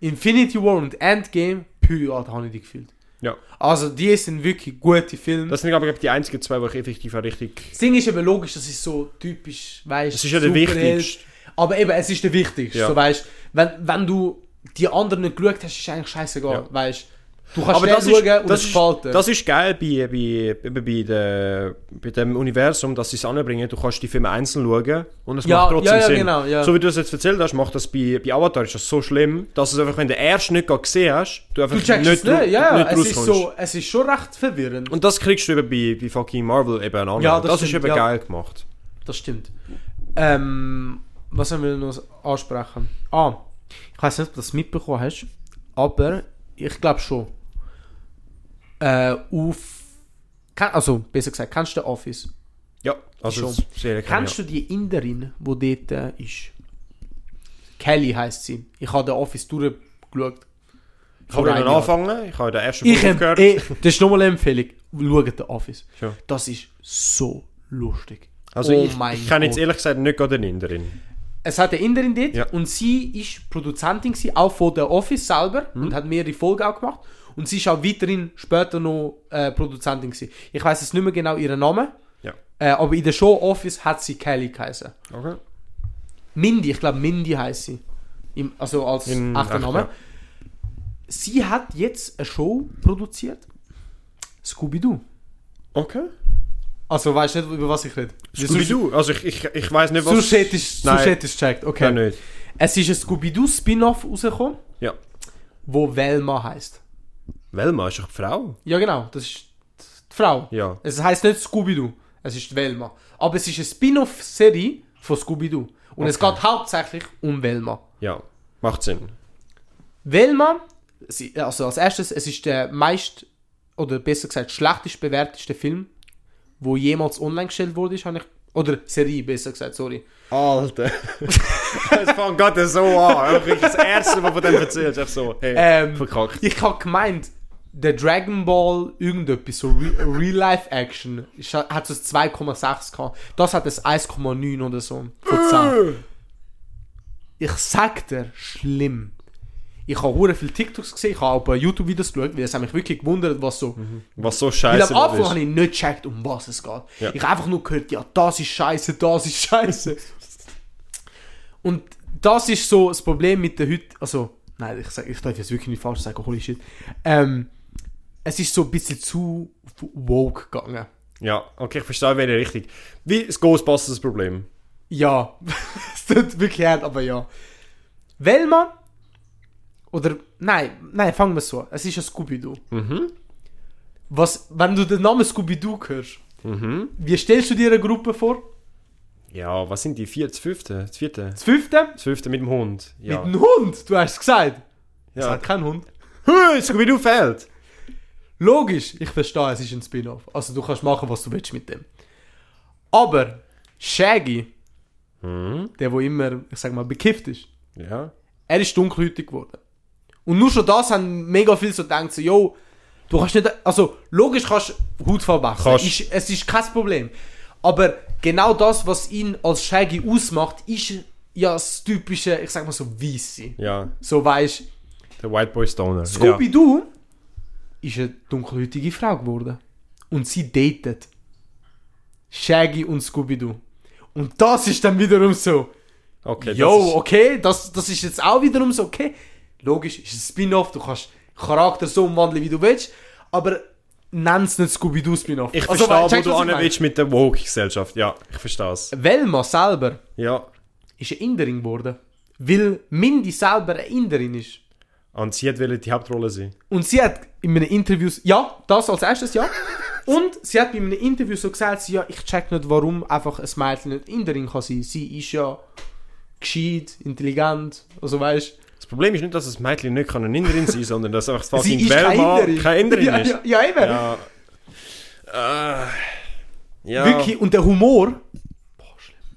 Infinity War und Endgame, pü, Alter, habe ich die gefühlt. Ja. Also die sind wirklich gute Filme. Das sind, glaube ich, die einzigen zwei, die ich effektiv auch richtig... das Ding ist eben logisch, das ist so typisch, weißt Das ist ja der wichtigste. Aber eben, es ist der wichtigste. Ja. So, weißt wenn, wenn du die anderen nicht geschaut hast, ist eigentlich scheißegal. Ja. Weißt Du kannst Aber das ist, schauen und das, es ist, spalten. das ist geil bei, bei, bei, der, bei dem Universum, dass sie es anbringen. Du kannst die Filme einzeln schauen und es Ja, macht trotzdem ja, ja, Sinn. genau, ja. So wie du es jetzt erzählt hast, macht das bei, bei Avatar ist das so schlimm, dass es einfach, wenn du den ersten nicht gesehen hast, du einfach du checkst nicht, es nicht, ja, nicht es ist, so, es ist schon recht verwirrend. Und das kriegst du eben bei, bei fucking Marvel eben an. Ja, das, das ist eben geil gemacht. Das stimmt. Ähm, was haben wir noch ansprechen? Ah, ich weiß nicht, ob du das mitbekommen hast, aber ich glaube schon. Äh, auf. Also, besser gesagt, kennst du den Office? Ja, also Schon. kann Kennst du die Inderin, die dort äh, ist? Kelly heisst sie. Ich habe den Office durchgeschaut. Ich habe dann Jahr. anfangen, ich habe den ersten hab, gehört. eh, das ist nochmal eine Empfehlung. Schaut den Office. Schon. Das ist so lustig. Also oh ich, ich kenne jetzt ehrlich gesagt nicht gerade den Inderin. Es hat eine Inderin dort Ja. und sie ist Produzentin gewesen, auch von der Office selber Mhm. und hat mehrere Folgen auch gemacht. Und sie ist auch weiterhin später noch äh, Produzentin gewesen. Ich weiß jetzt nicht mehr genau ihren Namen, Ja. äh, aber in der Show Office hat sie Kelly geheißen. Okay. Mindy, ich glaube Mindy heißt sie. Im, also als In echter Name. ja. Sie hat jetzt eine Show produziert. Scooby-Doo. Okay. Also weißt du nicht, über was ich rede? Scooby-Doo, also ich, ich, ich weiß nicht, was... Sonst Nein. hättest du gecheckt. Okay. Ja, nicht. Es ist ein Scooby-Doo-Spin-Off rausgekommen, Ja. wo Velma heißt. Velma ist doch die Frau. Ja, genau, das ist die Frau. Ja. Es heißt nicht Scooby-Doo, es ist Velma. Aber es ist eine Spin-off-Serie von Scooby-Doo. Und es Okay. geht hauptsächlich um Velma. Ja. Macht Sinn. Velma, also als erstes, es ist der meist, oder besser gesagt, schlechtest bewerteste Film, wo jemals online gestellt wurde, ist, habe ich, oder Serie, besser gesagt, sorry. Alter. Es fängt gerade so an. Das Erste, was du von dem erzählst, ist so, hey, Ähm, verkackt. Ich habe gemeint, der Dragon Ball irgendetwas, so Re Real-Life-Action, hat so ein 2,6 gehabt. Das hat es 1,9 oder so von 10. Ich sag dir, schlimm. Ich habe hure viele TikToks gesehen, ich habe auch ein paar YouTube-Videos geschaut, weil es hat mich wirklich gewundert, was so... Was so Weil scheiße am Anfang habe ich nicht gecheckt, um was es geht. Ja. Ich habe einfach nur gehört, ja, das ist scheiße, das ist scheiße. Und das ist so das Problem mit der heute, also, nein, ich, sag, ich darf jetzt wirklich nicht falsch sagen, holy shit. Ähm, es ist so ein bisschen zu woke gegangen. Ja, okay, ich verstehe, wäre richtig. Wie das Ghostbusters Problem. Ja, es tut wirklich hart, aber ja. Velma, oder, nein, nein, fangen wir so an. Es ist ein Scooby-Doo. Mhm. Was, wenn du den Namen Scooby-Doo hörst, Mhm. wie stellst du dir eine Gruppe vor? Ja, was sind die? Vier, das fünfte? Das vierte? Das fünfte? Das fünfte mit dem Hund. Ja. Mit einem Hund, du hast es gesagt. Es ja. hat keinen Hund. Scooby-Doo fehlt. Logisch, ich verstehe, es ist ein Spin-off. Also du kannst machen, was du willst mit dem. Aber Shaggy, Mhm. der wo immer, ich sag mal, bekifft ist, Ja. er ist dunkelhäutig geworden. Und nur schon das haben mega viele so gedacht, so, yo, du kannst nicht, also logisch kannst du Hautfarbe. Kannst. Ist, es ist kein Problem. Aber genau das, was ihn als Shaggy ausmacht, ist ja das typische, ich sag mal so, Weisse. Ja. So weißt Der White Boy Stoner. Scooby-Doo ist eine dunkelhäutige Frau geworden. Und sie datet Shaggy und Scooby-Doo. Und das ist dann wiederum so, Ja. Okay, das yo, ist- okay, das, das ist jetzt auch wiederum so, okay. Logisch, ist ein Spin-off, du kannst Charakter so umwandeln, wie du willst, aber nenn's nicht Scooby-Doo Spin-off. Ich Also, verstehe, wo du meine? willst mit der Woke-Gesellschaft. Ja, ich verstehe es. Velma selber Ja. ist eine Inderin geworden, weil Mindy selber eine Inderin ist. Und sie hat wollte die Hauptrolle sein. Und sie hat in einem Interview, ja, das als erstes, ja. Und sie hat bei einem Interview so gesagt, sie, ja, ich check nicht, warum einfach ein Mädchen nicht Inderin kann sein. Sie ist ja gescheit, intelligent, also weißt Das Problem ist nicht, dass das Mädchen nicht kann eine Inderin sein sondern dass einfach das fucking ist keine Inderin. Inderin ja, ist. Ja, ja, eben. Ja. Äh, ja. Wirklich, und der Humor,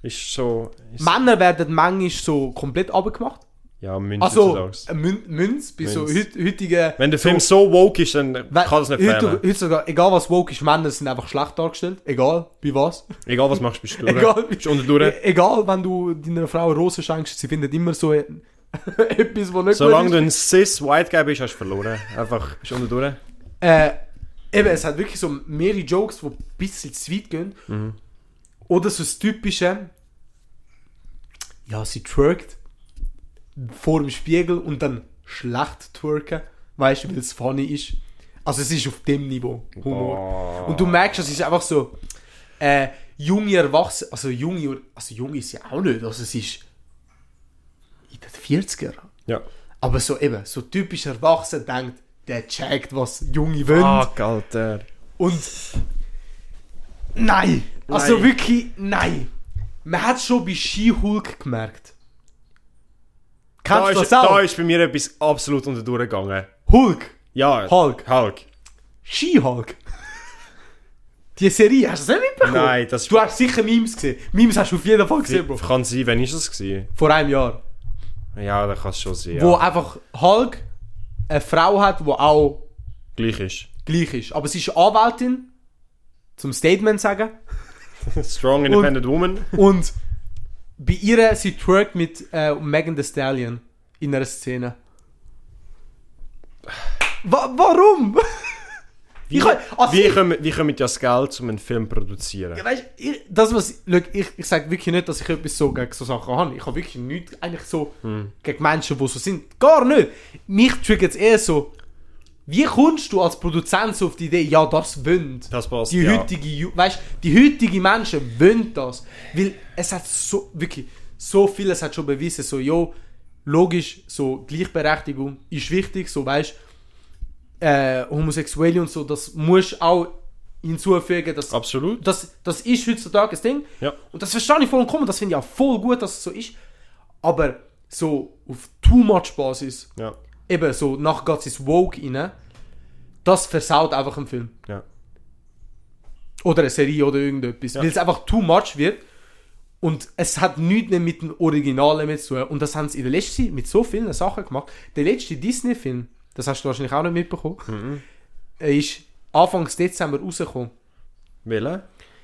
Ist so. Ist, Männer werden manchmal so komplett abgemacht. ja, Münz Also, äh, Mün Münz, bei so Münz. heut, heutigen... Wenn der Film so woke ist, dann kann das nicht heute, fehlen. heutzutage, egal was woke ist, Männer sind einfach schlecht dargestellt. Egal, bei was. Egal was machst, bist du durch. Egal, Bist unten durch. E- egal, wenn du deiner Frau eine Rose schenkst, sie findet immer so e- etwas, was nicht Solange du ein Cis-White Guy bist, hast du verloren. Einfach, bist unten durch. ist. Äh, eben, es hat wirklich so mehrere Jokes, die ein bisschen zu weit gehen. Mhm. Oder so das typische, ja, sie twerkt vor dem Spiegel und dann schlecht twerken. weißt du, weil es funny ist. Also es ist auf dem Niveau Humor. Oh. Und du merkst, es ist einfach so, äh, junge Erwachsene, also junge, also jung ist ja auch nicht, also es ist in den 40er. Ja. Aber so eben, so typisch erwachsen denkt, der checkt, was Junge wollen. Fuck, Alter. Und nein, also Nein. wirklich nein. Man hat schon bei She-Hulk gemerkt. Kennst Da du ist, das auch? da ist bei mir etwas absolut unter durchgegangen. Hulk, Ja. Hulk. Hulk. She-Hulk. Die Serie, hast du das nicht mitbekommen? Nein, das Du hast sicher Memes gesehen. Memes hast du auf jeden Fall gesehen, Bro. kann sein, wann ist das gewesen? Vor einem Jahr. Ja, da kann es schon sein. Wo einfach Hulk eine Frau hat, die auch Gleich ist. gleich ist. Aber sie ist Anwältin, zum Statement sagen. Strong Independent Woman. Und bei ihr, sie twerkt mit äh, Megan Thee Stallion in einer Szene. Wa warum? Wie, kann- also wie, ich- kommen, wie kommen das Geld, um einen Film zu produzieren? Ja, weißt, ich, das was, look, ich, ich sage wirklich nicht, dass ich etwas so gegen so Sachen habe. Ich habe wirklich nichts eigentlich so gegen Menschen, die so sind. Gar nicht. Mich triggert es eher so, wie kommst du als Produzent so auf die Idee, ja, das wollen Das passt, die heutige, weißt, die heutigen Menschen wollen das. Weil es hat so, wirklich, so vieles hat schon bewiesen, so, jo, logisch, so, Gleichberechtigung ist wichtig, so, weißt, äh, Homosexuelle und so, das musst auch hinzufügen, dass Absolut. das, das ist heutzutage das Ding. Ja. Und das verstehe ich vollkommen, das finde ich auch voll gut, dass es so ist. Aber so auf too much Basis, Ja. eben so nach geht ins Woke rein, das versaut einfach einen Film. Ja. Oder eine Serie oder irgendetwas. Ja. Weil es einfach too much wird. Und es hat nichts mehr mit dem Originalen zu tun. Und das haben sie in der letzten Zeit mit so vielen Sachen gemacht. Der letzte Disney-Film, das hast du wahrscheinlich auch nicht mitbekommen, Mhm. er ist Anfangs Dezember rausgekommen. Welchen?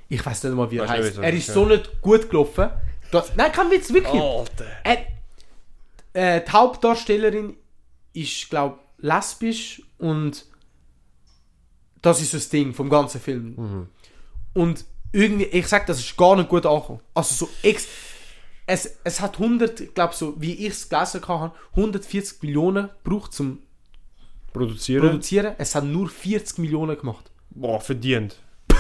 Ich weiß nicht mal, wie er Weißt heißt. nicht? Er ist so nicht gut gelaufen. Das, nein, kein Witz, wirklich. Alter. Er, äh, die Hauptdarstellerin ist, glaube ich, lesbisch und das ist das Ding vom ganzen Film. Und irgendwie, ich sag, das ist gar nicht gut angekommen. Also so ex es, es hat 100, ich glaube so, wie ich es gelesen habe, 140 Millionen gebraucht zum Produzieren? Produzieren. Es hat nur 40 Millionen gemacht. Boah, verdient.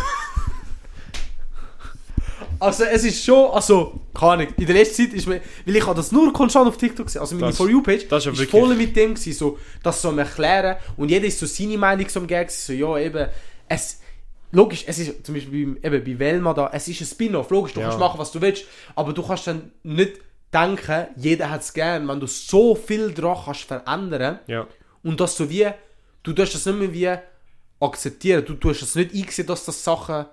Also es ist schon, also, keine Ahnung, in der letzten Zeit ist mir, weil ich habe das nur konstant auf TikTok gesehen, also meine Das- For You-Page das ist ist voll mit dem gewesen, so, das so erklären und jeder ist so seine Meinung so am Gag, so, ja eben, es, logisch, es ist zum Beispiel eben bei Velma da, es ist ein Spin-off, logisch, du Ja. kannst machen, was du willst, aber du kannst dann nicht denken, jeder hat es gern, wenn du so viel dran kannst verändern Ja. Und das so wie, du tust das nicht mehr wie akzeptieren, du tust es nicht einsehen, dass das Sachen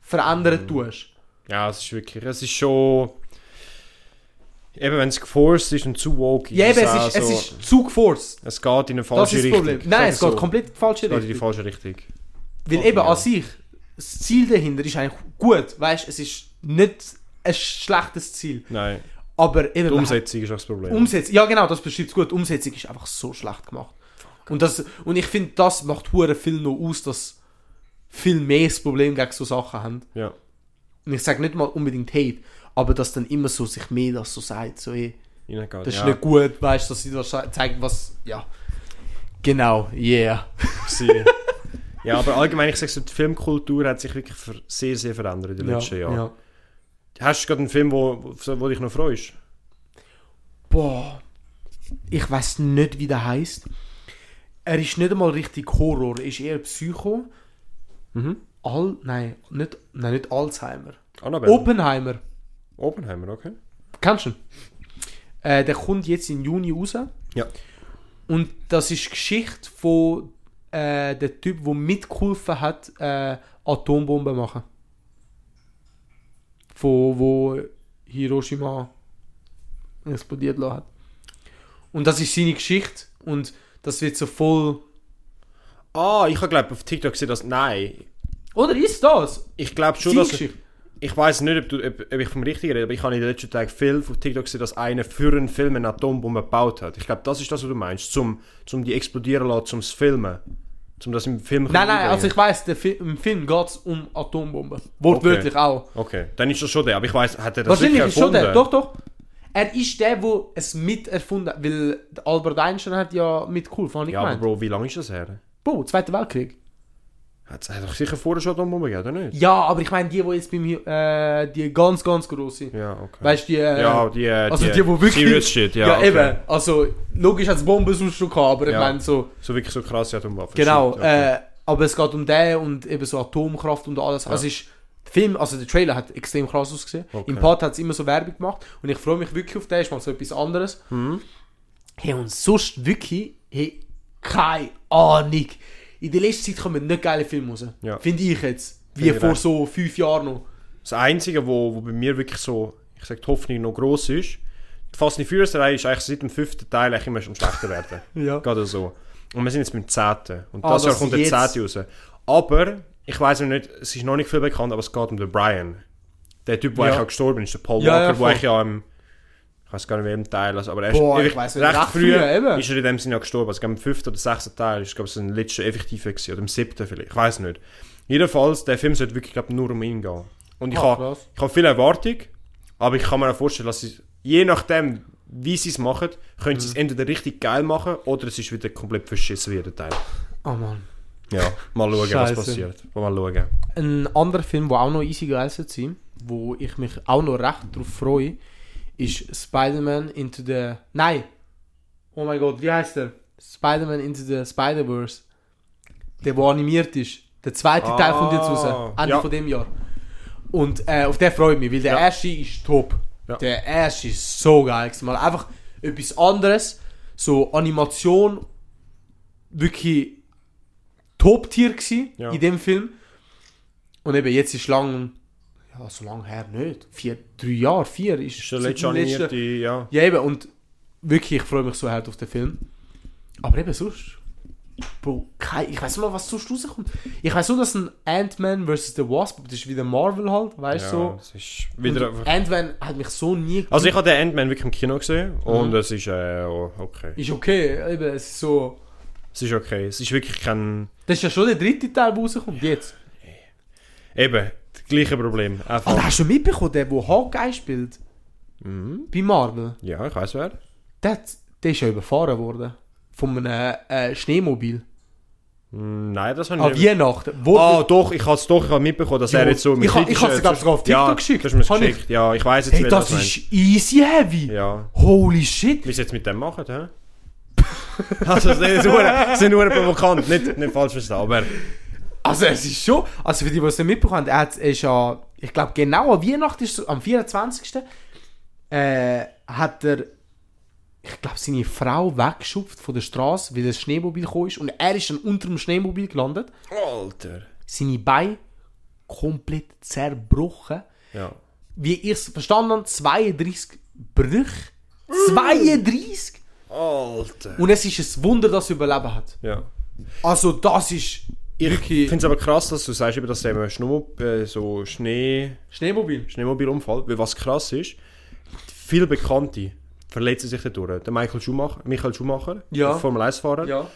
verändern tust. Ja, es ist wirklich, es ist schon... Eben, wenn es geforst ist und zu woke Ja, eben, es ist, es so- ist zu geforst. Es geht in eine Das falsche ist das Richtung. Problem. Nein, es geht so. komplett in die falsche Es geht in die Richtung. falsche Richtung. Weil Fuck, eben ja. an sich, das Ziel dahinter ist eigentlich gut. Weißt es ist nicht ein schlechtes Ziel. Nein, Aber eben. die Umsetzung ist auch das Problem. Umsetzung, ja genau, das beschreibt es gut. Die Umsetzung ist einfach so schlecht gemacht. Und, das, und ich finde, das macht hure viel noch aus, dass viel mehr das Problem gegen so Sachen haben. ja. Und ich sage nicht mal unbedingt Hate, aber dass dann immer so sich mehr das so sagt, so ey, das ist ja. nicht gut, weißt du, dass sie das zeigen, was, ja. Genau, yeah. ja, aber allgemein, ich sage so, die Filmkultur hat sich wirklich sehr, sehr verändert in den letzten Jahren. Hast du gerade einen Film, wo, wo, dich noch freust? Boah, ich weiß nicht, wie der heißt. Er ist nicht einmal richtig Horror, er ist eher Psycho. Mhm. Al, nein, nicht, nein, nicht Alzheimer. Annabelle? Oppenheimer. Oppenheimer, okay. Kennst du ihn? Äh, der kommt jetzt im Juni raus. Ja. Und das ist die Geschichte von äh, der Typ, der mitgeholfen hat, äh, Atombomben machen. Von wo Hiroshima explodiert hat. Und das ist seine Geschichte und das wird so voll. Ah, ich habe glaube auf TikTok gesehen, dass... Nein. Oder ist das? Ich glaube schon, dass... Ich weiß nicht, ob, du, ob, ob ich vom Richtigen rede, aber ich habe in den letzten Tagen viel auf TikTok gesehen, dass einer für einen Film eine Atombombe gebaut hat. Ich glaube, das ist das, was du meinst. Zum, zum die explodieren lassen, zum filmen. Zum das im Film Nein, nein, also ich weiß, Fi im Film geht es um Atombomben. Wortwörtlich auch. Okay, dann ist das schon der. Aber ich weiß, hat er das Wahrscheinlich ist schon der. erfunden? Doch, doch. Er ist der, der es miterfunden hat, weil der Albert Einstein hat ja mitgeholfen, habe ich Ja, aber gemeint. Bro, wie lange ist das her? Bro, Zweiter Weltkrieg. Hat es doch sicher vorher schon Atombomben gegeben, oder nicht? Ja, aber ich meine die, die jetzt bei mir, äh, die ganz, ganz grosse. Ja, okay. Weißt du, die, äh, ja, die, äh, also die, die, wo wirklich- Serious Shit, ja. ja, okay. eben, also logisch hat es Bomben sonst schon gehabt, aber ich Ja. meine so, So wirklich so krasse Atomwaffen. genau, okay. äh, aber es geht um den und eben so Atomkraft und alles. Also ist, der Film, also der Trailer hat extrem krass ausgesehen. Okay. Im Part hat es immer so Werbung gemacht und ich freue mich wirklich auf den, ist mal so etwas anderes. Mhm. Hey, und sonst wirklich, hey, keine Ahnung. In der letzten Zeit kommen nicht geile Filme raus. Ja. Finde ich jetzt. Wie Finde ich vor recht. so fünf Jahren noch. Das Einzige, wo, wo bei mir wirklich so, ich sag, die Hoffnung noch gross ist, die Fast and Furious Reihe ist eigentlich seit dem fünften Teil eigentlich immer schon schlechter werden. Ja. Gerade so. Und wir sind jetzt beim zehnten. Und Ah, das Jahr kommt der zehnte raus. Aber, ich weiß noch nicht, es ist noch nicht viel bekannt, aber es geht um den Brian. Der Typ, der Ja. eigentlich auch gestorben ist, der Paul Ja, ja, Walker, voll. der eigentlich ja im, ich weiß gar nicht, welchem Teil, also, aber er Boah, ist ich weiss recht recht früh, früh, ist er in dem Sinne auch gestorben. Also, im fünften oder sechsten Teil ist, glaube ich, sein letzter effektiver gewesen, oder im siebten vielleicht, ich weiß nicht. Jedenfalls, der Film sollte wirklich, glaube nur um ihn gehen. Und ich Ah, habe habe viel Erwartung, aber ich kann mir auch vorstellen, dass sie, je nachdem, wie sie es machen, können Mhm. sie es entweder richtig geil machen oder es ist wieder komplett verschissen wie der Teil. Oh Mann. Ja, mal schauen, Scheiße. was passiert. Mal schauen. Ein anderer Film, der auch noch easy geil sein, wo ich mich auch noch recht darauf freue, ist Spider-Man Into the... Nein! Oh mein Gott, wie heißt der? Spider-Man Into the Spider-Verse. Der, der animiert ist. Der zweite Ah, Teil kommt jetzt raus. Ende ja. von dem Jahr. Und äh, auf den freue ich mich, weil der Ja. erste ist top. Ja. Der erste ist so geil. Mal einfach etwas anderes. So Animation. Wirklich Top-Tier Ja. in dem Film. Und eben jetzt ist lang, ja, so lange her nicht. Vier, drei Jahre, vier ist, seit letzte letzten- ja. Ja, eben, und wirklich, ich freue mich so hart auf den Film. Aber eben sonst, Bro, kein, ich weiß nicht mal, was sonst rauskommt. Ich weiß nur, dass ein Ant-Man vs. The Wasp, das ist wieder Marvel halt, weißt du, ja, so. ist wieder. Ant-Man hat mich so nie Also ich habe den Ant-Man wirklich im Kino gesehen Mhm. und es ist äh, oh, okay. Ist okay, eben, es ist so... Es ist okay. Es ist wirklich kein... Das ist ja schon der dritte Teil, der rauskommt, jetzt. Eben, gleiche Problem. Einfach... Ah, hast du mitbekommen, der, der Hawkeye spielt? Mhm. Bei Marvel? Ja, ich weiß wer. Der, der ist ja überfahren worden. Von einem äh, Schneemobil. Mm, Nein, das habe An ich nicht... Weihnachten. Wo, Ah, doch, ich habe es doch ich habe mitbekommen, dass Ja, er jetzt so... mit ich ha- ich hab's sogar sogar auf ja, TikTok geschickt. du hast geschickt. Ja, ich weiß jetzt, hey, das meint. ist easy heavy. Ja. Holy shit. Sie jetzt mit dem machen, hä? also, das ist nur, das provokant, nicht, nicht falsch verstehen, aber... Also es ist schon, also für die, die es nicht mitbekommen haben, er, ist ja, ich glaube genau an Weihnachten, ist am 24. Äh, hat er, ich glaube seine Frau weggeschupft von der Straße, weil das Schneemobil gekommen ist und er ist dann unter dem Schneemobil gelandet. Alter. Seine Beine komplett zerbrochen. Ja. Wie ich es verstanden habe, 32 Brüche. 32? Alter. Und es ist ein Wunder, dass er überleben hat. Ja. Also das ist Ich finde es aber krass, dass du sagst, der Schnee, äh, so Schnee, Schneemobil. Schneemobilunfall, weil was krass ist, viele Bekannte verletzen sich dadurch. Der Michael Schumacher, Michael Schumacher, Ja. Formel 1-Fahrer, Ja.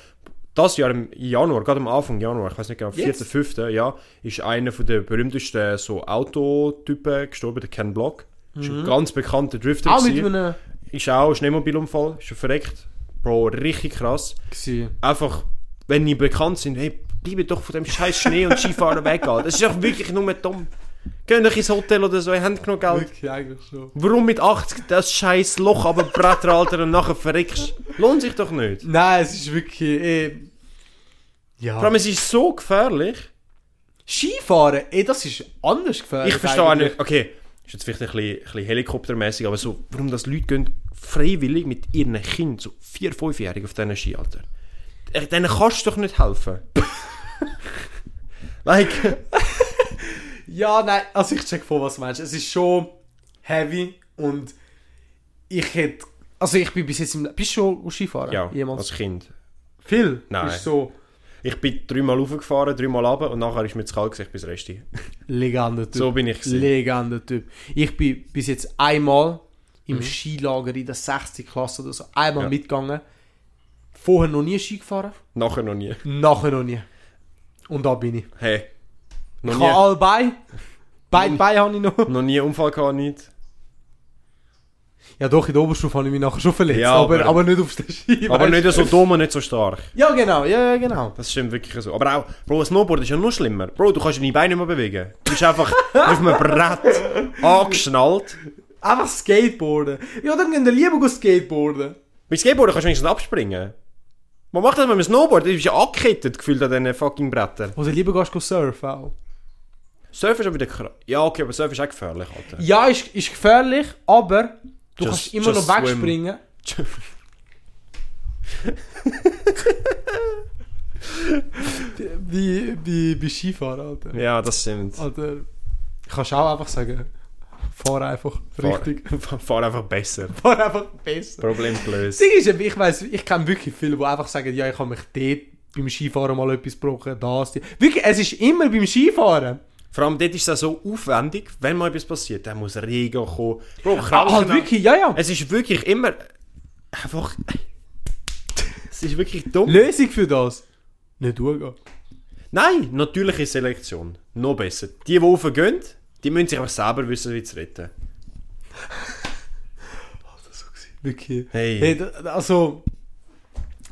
das Jahr im Januar, gerade am Anfang Januar, ich weiß nicht genau, 4., Jetzt? 5., ja, ist einer der berühmtesten so Autotypen gestorben, der Ken Block. Ist ein ganz bekannter Drifter. Auch Mhm. Mit einem... Ist auch ein Schneemobilunfall, ist schon verreckt. Bro, richtig krass. gewesen. Einfach, wenn die bekannt sind, hey, bleibe doch von dem scheiß Schnee und Skifahren weg. Das ist doch wirklich nur dumm. Geht doch ins Hotel oder so, ihr habt genug Geld. Wirklich, eigentlich schon. Warum mit 80 das scheiß Loch aber Bretter, Alter, und nachher verreckst? Lohnt sich doch nicht. Nein, es ist wirklich... Eh, ja. Vor allem, es ist so gefährlich. Skifahren, eh, das ist anders gefährlich. Ich verstehe eigentlich. nicht, okay, ist jetzt vielleicht ein bisschen, ein bisschen helikoptermäßig, aber so, warum das Leute gehen freiwillig mit ihren Kindern, so 4-, 5-Jährigen auf diesen Ski, Alter. Äh, Denen kannst du doch nicht helfen. like, Ja, nein, also ich check vor, was du meinst. Es ist schon heavy und ich hätte... Also ich bin bis jetzt im... Bist du schon Skifahren? ja, Jemals? als Kind. Viel? Nein. Ist so... Ich bin dreimal raufgefahren, dreimal runter und nachher ist mir zu kalt gewesen, bin das Resti. Legende-Typ. So bin ich gewesen. Legende-Typ. Ich bin bis jetzt einmal im Skilager in der 60. Klasse oder so einmal Ja. mitgegangen. Vorher noch nie Ski gefahren, Nachher noch nie. nachher noch nie. Und da bin ich. Hey. Noch Ich nie, habe alle Beine. Beide Beine habe ich noch. noch nie Unfall gehabt, nicht. Ja doch, in der Oberstufe habe ich mich nachher schon verletzt, Ja, aber, aber- aber nicht auf der Ski. Aber weißt nicht so dumm und nicht so stark. Ja genau, ja, ja genau. Das stimmt wirklich so. Aber auch, Bro, ein Snowboard ist ja noch schlimmer. Bro, du kannst deine Beine nicht mehr bewegen. Du bist einfach auf einem Brett angeschnallt. Einfach Skateboarden. Ja, dann gehen wir lieber go Skateboarden. Bei Skateboarden kannst du wenigstens abspringen. Man macht das mit dem Snowboard? Du bist ja angekettet gefühlt an diesen fucking Brettern. Oder lieber gehst du surfen auch. Surfen ist auch wieder krass. Ja, okay, aber Surfen ist auch gefährlich, Alter. Ja, ist, ist gefährlich, aber du Just- kannst immer noch wegspringen. Wie, wie, wie Skifahren, Alter. Ja, das stimmt. Alter, kannst du auch einfach sagen, fahr einfach richtig. Fahr, fahr einfach besser. Fahr einfach besser. Problem gelöst. Ist, ich weiss, ich kenne wirklich viele, die einfach sagen, ja, ich habe mich dort beim Skifahren mal etwas gebrochen, das, die. Wirklich, es ist immer beim Skifahren. Vor allem dort ist es so aufwendig, wenn mal etwas passiert. Dann muss Regen kommen. Bro, Ah, Kranken halt wirklich, ja, ja. Es ist wirklich immer einfach. es ist wirklich dumm. Lösung für das. Nicht durchgehen. Nein, natürliche Selektion. Noch besser. Die, die raufgehen, die müssen sich einfach selber wissen, wie zu retten. Wirklich. Hey. Hey, also,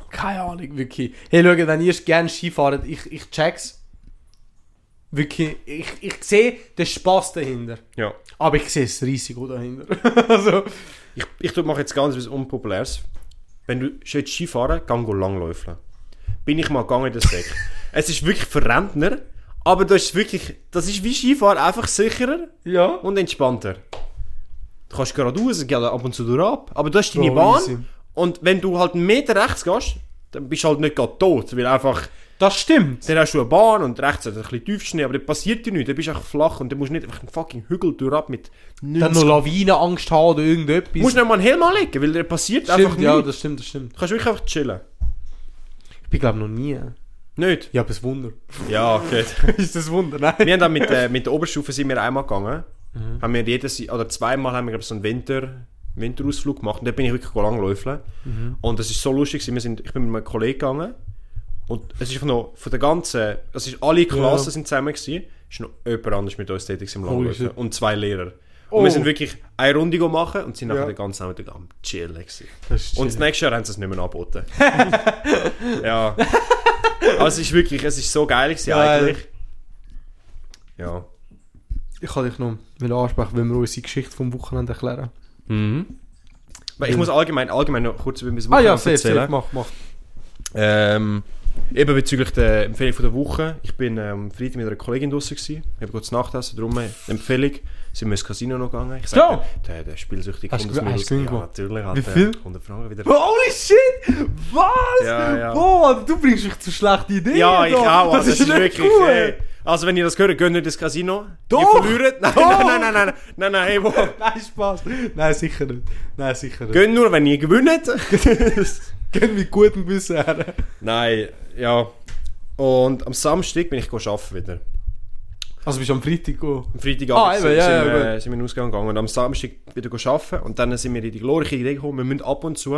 keine Ahnung, wirklich. Hey, schau, wenn ihr gerne Skifahren, ich, ich check's. Wirklich, ich, ich sehe den Spaß dahinter. Ja. Aber ich sehe das Risiko dahinter. also, Ich, ich mache jetzt ganz etwas Unpopuläres. Wenn du schon Skifahren geh go langläufeln. Bin ich mal gegangen in den Säck. es ist wirklich für Rentner, aber das ist wirklich, das ist wie Skifahren, einfach sicherer ja. und entspannter. Du kannst geradeaus, geht ab und zu durch ab, aber du hast deine Bro, Bahn easy. und wenn du halt einen Meter rechts gehst, dann bist du halt nicht gerade tot, weil einfach, Das stimmt. dann hast du eine Bahn und rechts hat ein bisschen Tiefschnee, aber dann passiert dir nichts, dann bist du einfach flach und dann musst du nicht einfach einen fucking Hügel durch ab mit 90 Dann noch Lawinenangst haben oder irgendetwas. Du musst nicht mal einen Helm anlegen, weil der passiert einfach stimmt, ja, nichts. das stimmt, das stimmt. Du kannst wirklich einfach chillen. Ich bin glaube noch nie. Nicht? Ja, aber es Wunder. Ja, okay. ist das Wunder? Nein. wir haben dann mit, äh, mit der Oberstufe sind wir einmal gegangen. Haben wir jedes, oder zweimal haben wir glaub, ich, so einen Winter, Winterausflug gemacht und da bin ich wirklich langläufeln. Und das ist so lustig, wir sind, ich bin mit meinem Kollegen gegangen und es ist noch von der ganzen, es ist alle Klassen Ja. sind zusammen gewesen, ist noch jemand anders mit uns tätig im shit. und zwei Lehrer. Oh. Und wir sind wirklich eine Runde machen und sind nachher Ja. den ganzen Abend am chillen. Das Und das nächste Jahr haben sie es nicht mehr angeboten. ja. Also es ist wirklich, es ist so geil gewesen eigentlich. Ja. Ich kann dich noch ansprechen, wenn wir unsere Geschichte vom Wochenende erklären. Aber ich muss allgemein, allgemein noch kurz über mein Ah ja, Wochenende safe, erzählen. safe, mach, mach. Ähm, eben bezüglich der Empfehlung von der Woche. Ich bin ähm, am Freitag mit einer Kollegin draußen gewesen. Ich habe kurz Nachtessen, darum Empfehlung. Sind wir ins Casino noch gegangen. Ich Ja. der, der spielsüchtige kommt aus gew- hast Ja, natürlich. Wie Alter. viel? 100 Franken wieder. Holy shit! Was? Ja, ja. Boah, du bringst mich zu schlechten Ideen. Ja, ich da. auch. Das, ist, nicht wirklich. cool. Hey. Also, wenn ihr das hört, geht nicht ins Casino. Doch. Ihr verliert. Nein, Doch. nein, nein, nein, nein, nein, nein, hey, wo? Nein, Spaß. Nein, sicher nicht. Nein, sicher nicht. Geht nur, wenn ihr gewinnt. Gehen mit gutem Gewissen her. nein, ja. Und am Samstag bin ich arbeiten wieder. Also bist du am Freitag go. Am Freitagabend Ah, eben, sind, ja, sind, ja, wir, gut. sind wir in den Ausgang gegangen und am Samstag wieder arbeiten. Und dann sind wir in die glorreiche Idee gekommen, wir müssen ab und zu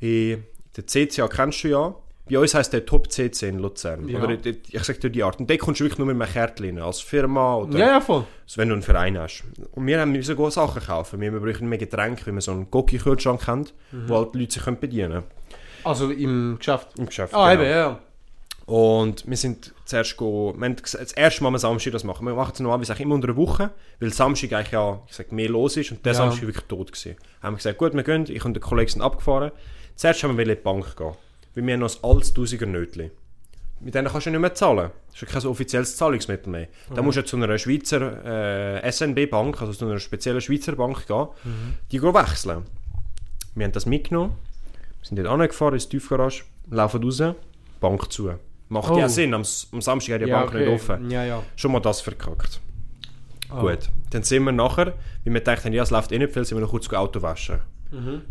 in der CCA, kennst du ja, bei uns heisst der Top CC in Luzern. Ja. Oder ich, ich sag dir die Art. Und da kommst du wirklich nur mit einem Kärtchen als Firma oder Ja, ja, voll. also wenn du einen Verein hast. Und wir haben müssen gute Sachen kaufen. Wir brauchen mehr Getränke, wie man so einen Gocki-Kühlschrank kennt, Mhm. wo halt die Leute sich bedienen können. Also im Geschäft. Im Geschäft. Ah, genau. eben, ja. Und wir sind zuerst go, wir haben das erste Mal am Samstag das machen. Wir machen es normalerweise eigentlich immer unter einer Woche, weil Samstag eigentlich ja, ich sag, mehr los ist und der Ja. Samstag war wirklich tot gewesen. Haben wir gesagt, gut, wir gehen, ich und der Kollege sind abgefahren. Zuerst haben wir in die Bank gehen, weil wir haben noch ein altes Tausiger Nötli. Mit denen kannst du nicht mehr zahlen. Das ist ja kein offizielles Zahlungsmittel mehr. Da musst du zu einer Schweizer äh, SNB-Bank, also zu einer speziellen Schweizer Bank gehen, die gehen wechseln. Wir haben das mitgenommen, sind dort angefahren ins Tiefgarage, laufen raus, Bank zu. Macht Oh. ja Sinn, am, am Samstag hat die ja, Bank nicht offen. Ja, ja. Schon mal das verkackt. Ah. Gut. Dann sind wir nachher, wie wir dachten, ja, es läuft eh nicht viel, sind wir noch kurz Auto waschen.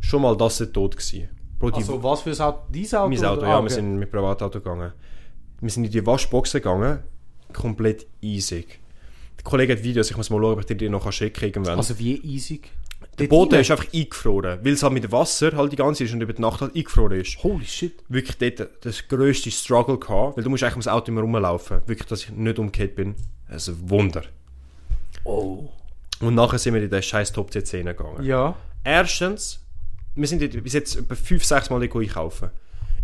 Schon mal das ist tot gewesen. Bro, die, Mhm. Also was für ein Auto? Dein Auto? mein Auto, oder? ja, Ah, wir okay. sind mit Privatauto gegangen. Wir sind in die Waschboxen gegangen, komplett easy. Der Kollege hat Videos, ich muss mal schauen, ob ich dir die noch schicken kann irgendwann. Also wie easy? Der Boden ist einfach eingefroren, weil es halt mit dem Wasser halt die ganze Zeit ist und über die Nacht halt eingefroren ist. Holy shit. Wirklich dort das grösste Struggle gehabt, weil du musst eigentlich ums Auto immer rumlaufen. Wirklich, dass ich nicht umgekehrt bin. Das ist ein Wunder. Oh. Und nachher sind wir in den scheiß Top CC gegangen. Ja. Erstens, wir sind bis jetzt etwa 5, 6 Mal einkaufen.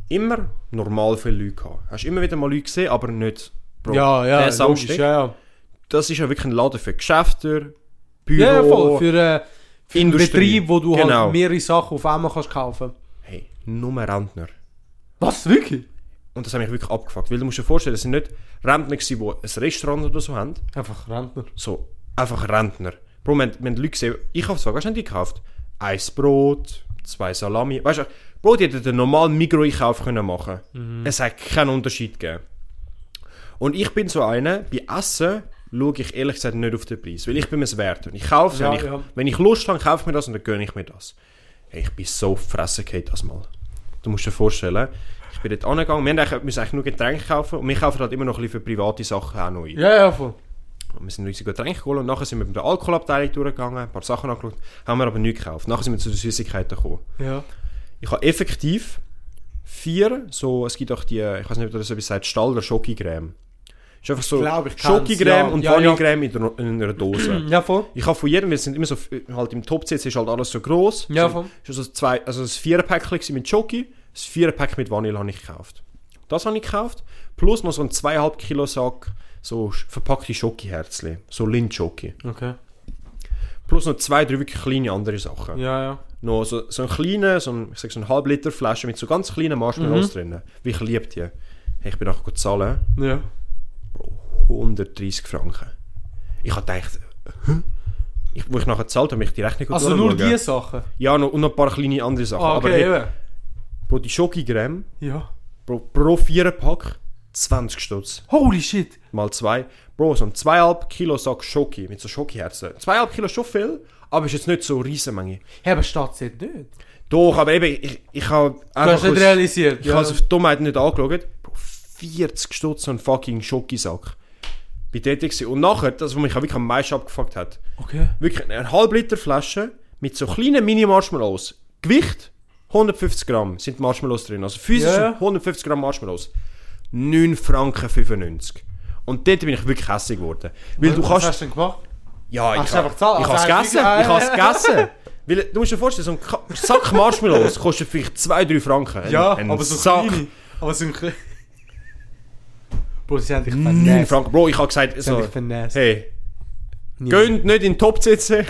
Immer normal viele Leute gehabt. Hast immer wieder mal Leute gesehen, aber nicht Bro, ja, ja, logisch, ja, ja. das ist ja wirklich ein Laden für Geschäfte, Büro, Ja, voll. Für, äh, einen Industrie. Betrieb, wo du Genau. halt mehrere Sachen auf einmal kannst kaufen. hey, nur Rentner. Was, wirklich? Und das hat mich wirklich abgefuckt. Weil du musst dir vorstellen, das sind nicht Rentner die ein Restaurant oder so haben. Einfach Rentner. So, einfach Rentner. Bro, wir, haben- wir haben Leute gesehen, ich habe was haben die gekauft? Ein Brot, zwei Salami. Weißt du, Bro, die hätten den normalen Mikro-Einkauf können machen Es hat keinen Unterschied gegeben. Und ich bin so einer, bei Essen schaue ich ehrlich gesagt nicht auf den Preis, weil ich bin es wert. Und ich kaufe es, Ja, wenn, ich, ja. wenn ich Lust habe, kaufe ich mir das und dann gönne ich mir das. Hey, ich bin so fressen das mal. Du musst dir vorstellen, ich bin dort angegangen, wir eigentlich, müssen eigentlich nur Getränke kaufen und wir kaufen halt immer noch ein bisschen für private Sachen auch noch ein. Ja, ja, voll. Und wir sind unsere Getränke geholt und nachher sind wir mit der Alkoholabteilung durchgegangen, ein paar Sachen angeschaut, haben wir aber nichts gekauft. Nachher sind wir zu den Süßigkeiten gekommen. Ja. Ich habe effektiv vier, so, es gibt auch die, ich weiß nicht, ob das etwas sagt, Stalder Schokicreme. Ist einfach so Schokicreme ja. und Ja, ja. Vanillecreme in, der- in einer Dose. Ja, voll. ich habe von jedem, wir sind immer so, halt im Top-Sitz ist halt alles so gross. Ja, So- voll. ist also zwei, also das Viererpäckchen mit Schoki, das Viererpack mit Vanille habe ich gekauft. Das habe ich gekauft, plus noch so ein 2,5 Kilo Sack so verpackte Schoki-Herzli, so Lindt-Schoki. Okay. Plus noch zwei, drei wirklich kleine andere Sachen. Ja, ja. Noch so, so ein kleiner, so ein, ich sag so eine halb Liter Flasche mit so ganz kleinen Marshmallows drin. Wie ich liebe die. Hey, ich bin nachher zahlen, Ja. 130 Franken. Ich habe gedacht, hä? Ich, wo ich nachher gezahlt habe, ich die Rechnung Also nur durchschauen. die Sachen? Ja, noch, und noch ein paar kleine andere Sachen. Ah, Aber okay, hey, eben. Bro, die Schoki-Creme, Ja. Bro, pro Viererpack 20 Stutz. Holy shit. Mal zwei. Bro, so ein 2,5 Kilo Sack Schoki mit so Schokiherzen. 2,5 Kilo schon viel, aber ist jetzt nicht so eine Riesenmenge. Hey, aber steht es nicht. Du Doch, aber eben, ich, ich habe hast nicht realisiert. Ich habe es auf Dummheit nicht angeschaut. Bro, 40 Stutz so ein fucking Schokisack. Bei dort gewesen. Und nachher, das, was mich auch wirklich am meisten abgefuckt hat, Okay. wirklich eine halbe Liter Flasche mit so kleinen Mini-Marshmallows. Gewicht 150 Gramm sind Marshmallows drin. Also physisch sind 150 Gramm Marshmallows. 9 Franken 95. Und dort bin ich wirklich hässlich geworden. Weil du Was kannst... hast du denn gemacht? Ja, ich habe Also es du gegessen. Ich habe es gegessen. Weil, du musst dir vorstellen, so ein Sack Marshmallows kostet vielleicht 2-3 Franken. Ja, ein aber so Sack. kleine. Aber so ein. Bro, sie haben dich 9 vernässt. Franken. Bro, ich habe gesagt, Sie haben so, dich vernässt. hey, gönnt nicht in den Top sitzen. Ich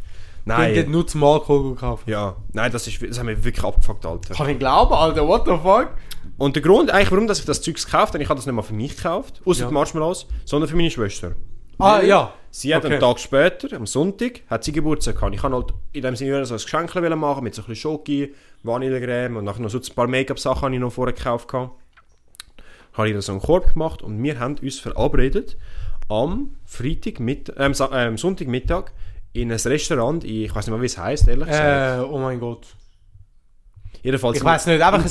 Nein. nur zum Alkohol gekauft. Ja, nein, das, ist, das hat mich wirklich abgefuckt, Alter. Kann ich glauben, Alter, what the fuck? Und der Grund, eigentlich, warum dass ich das Zeugs gekauft habe, ich habe das nicht mal für mich gekauft, außer Ja. die Marshmallows, sondern für meine Schwester. Ah, Weil ja. Sie hat Okay. einen Tag später, am Sonntag, hat sie Geburtstag gehabt. Ich kann halt in dem Sinne so ein Geschenk machen mit so ein bisschen Schoki, Vanillecreme und nachher noch so ein paar Make-up-Sachen habe ich noch vorher gekauft. gehabt. Habe ich so einen Korb gemacht und wir haben uns verabredet am Freitag mit, äh, am Sa- äh, Sonntagmittag in ein Restaurant, in, ich weiß nicht mal wie es heisst, ehrlich gesagt. Äh, oh mein Gott. Jedenfalls Ich weiß nicht, einfach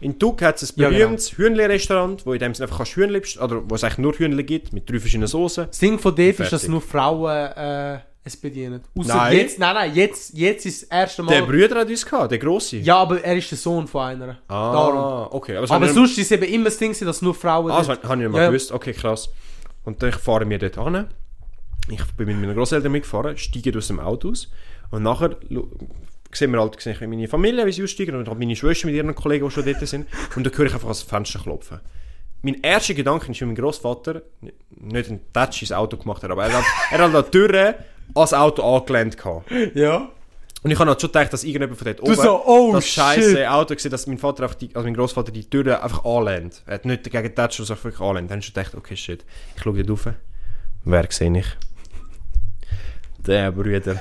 in Tuke hat es ein Ja, genau. berühmtes Hühnli-Restaurant, wo in dem Sinne einfach Hühnli oder wo es eigentlich nur Hühnli gibt, mit drei verschiedenen Soßen. Das Ding von dort ist, dass nur Frauen äh, es. Ausser Nein. jetzt, nein, nein, jetzt, jetzt ist das erste Mal. Der Brüder hat uns gehabt, der Grosse. ja, aber er ist der Sohn von einer. Ah, Darum. okay. Aber, Aber sonst ist eben immer das Ding, dass nur Frauen. Ah, das habe ich nicht mal Ja. gewusst. Okay, krass. Und dann fahren wir dort hin. Ich bin mit meinen Großeltern mitgefahren, steige aus dem Auto aus. Und nachher sehen wir halt sehen meine Familie, wie sie aussteigen. Und halt meine Schwester mit ihren Kollegen, die schon dort sind. Und dann höre ich einfach ans Fenster klopfen. Mein erster Gedanke ist, wie mein Großvater nicht einen Touch ins Auto gemacht hat, aber er hat, er hat an der Tür ans Auto angelehnt gehabt. ja. Und ich habe halt schon gedacht, dass irgendjemand von dort oben so, oh, das scheiße Auto gesehen, dass mein Vater einfach die, also mein Großvater die Tür einfach anlehnt. Er hat nicht gegen Touch, sondern wirklich anlehnt. Dann habe ich schon gedacht, okay, shit. Ich schaue dort rauf. Wer sehe ich? Der Bruder.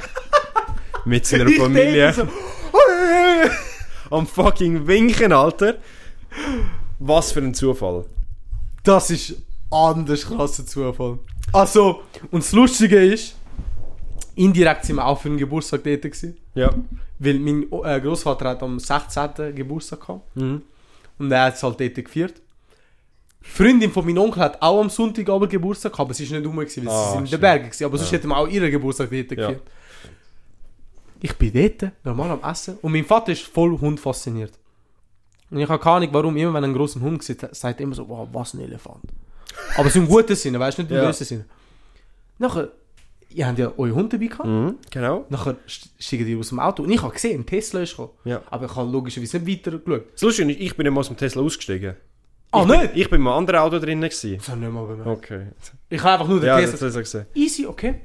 Mit seiner Ich Familie. so, Am fucking Winken, Alter. Was für ein Zufall. Das ist anders krasser Zufall. Also, und das Lustige ist, indirekt sind wir auch für den Geburtstag dort gewesen. Ja. Weil mein äh, Großvater hat am 16. Geburtstag gehabt. Mhm. Und er hat es halt dort gefeiert. Freundin von meinem Onkel hat auch am Sonntag aber Geburtstag gehabt, aber sie ist nicht rum, gewesen, weil Ah, sie sind in den. Bergen gewesen. Aber sonst Ja. hätten wir auch ihren Geburtstag dort Ja. gefeiert. Ich bin dort, normal am Essen. Und mein Vater ist voll Hund fasziniert. Und ich habe keine Ahnung, warum, immer wenn er einen großen Hund sieht, sagt er immer so, wow, was ein Elefant. Aber so im guten Sinne, weißt du, nicht im Ja. bösen Sinne. Nachher, ihr habt ja euren Hund dabei gehabt. Mhm, genau. Nachher st- steigen die aus dem Auto. Und ich habe gesehen, ein Tesla ist gekommen. Ja. Aber ich habe logischerweise nicht weiter geschaut. Das Lustige ist, ich bin nicht mal aus dem Tesla ausgestiegen. Ah, ich bin, nicht? Ich bin in einem anderen Auto drinnen gewesen. Das habe ich nicht mal bemerkt. Okay. Ich habe einfach nur den Ja, Tesla... das gesehen. Easy, okay.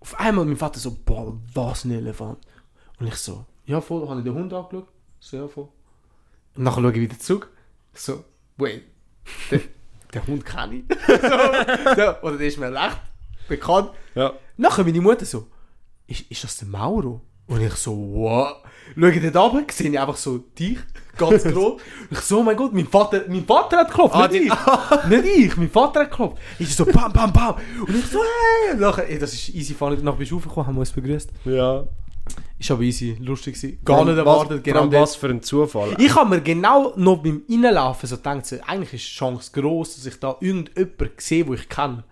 Auf einmal mein Vater so, boah, was ein Elefant. Und ich so, ja voll, habe ich den Hund angeschaut. So, ja voll. Und nachher schaue ich wieder zurück. So, wait, der, der Hund kenne ich. so, der, oder der ist mir recht bekannt. Ja. Nachher meine Mutter so, ist, ist das der Mauro? Und ich so, wow. Schau ich dort runter, sehe ich einfach so dich, ganz groß. Ich so, oh mein Gott, mein Vater, mein Vater hat geklopft, Ah, nicht ich. nicht ich, mein Vater hat geklopft. Ich so, bam, bam, bam. Und ich so, hey. Und nachher, ey, das ist easy funny. Danach bist du raufgekommen, haben wir uns begrüßt. Ja. Ist aber easy, lustig gewesen. Gar nicht erwartet, was, genau was für ein Zufall. Ich habe mir genau noch beim Reinlaufen so gedacht, so, eigentlich ist die Chance groß, dass ich da irgendjemanden sehe, wo ich kenne.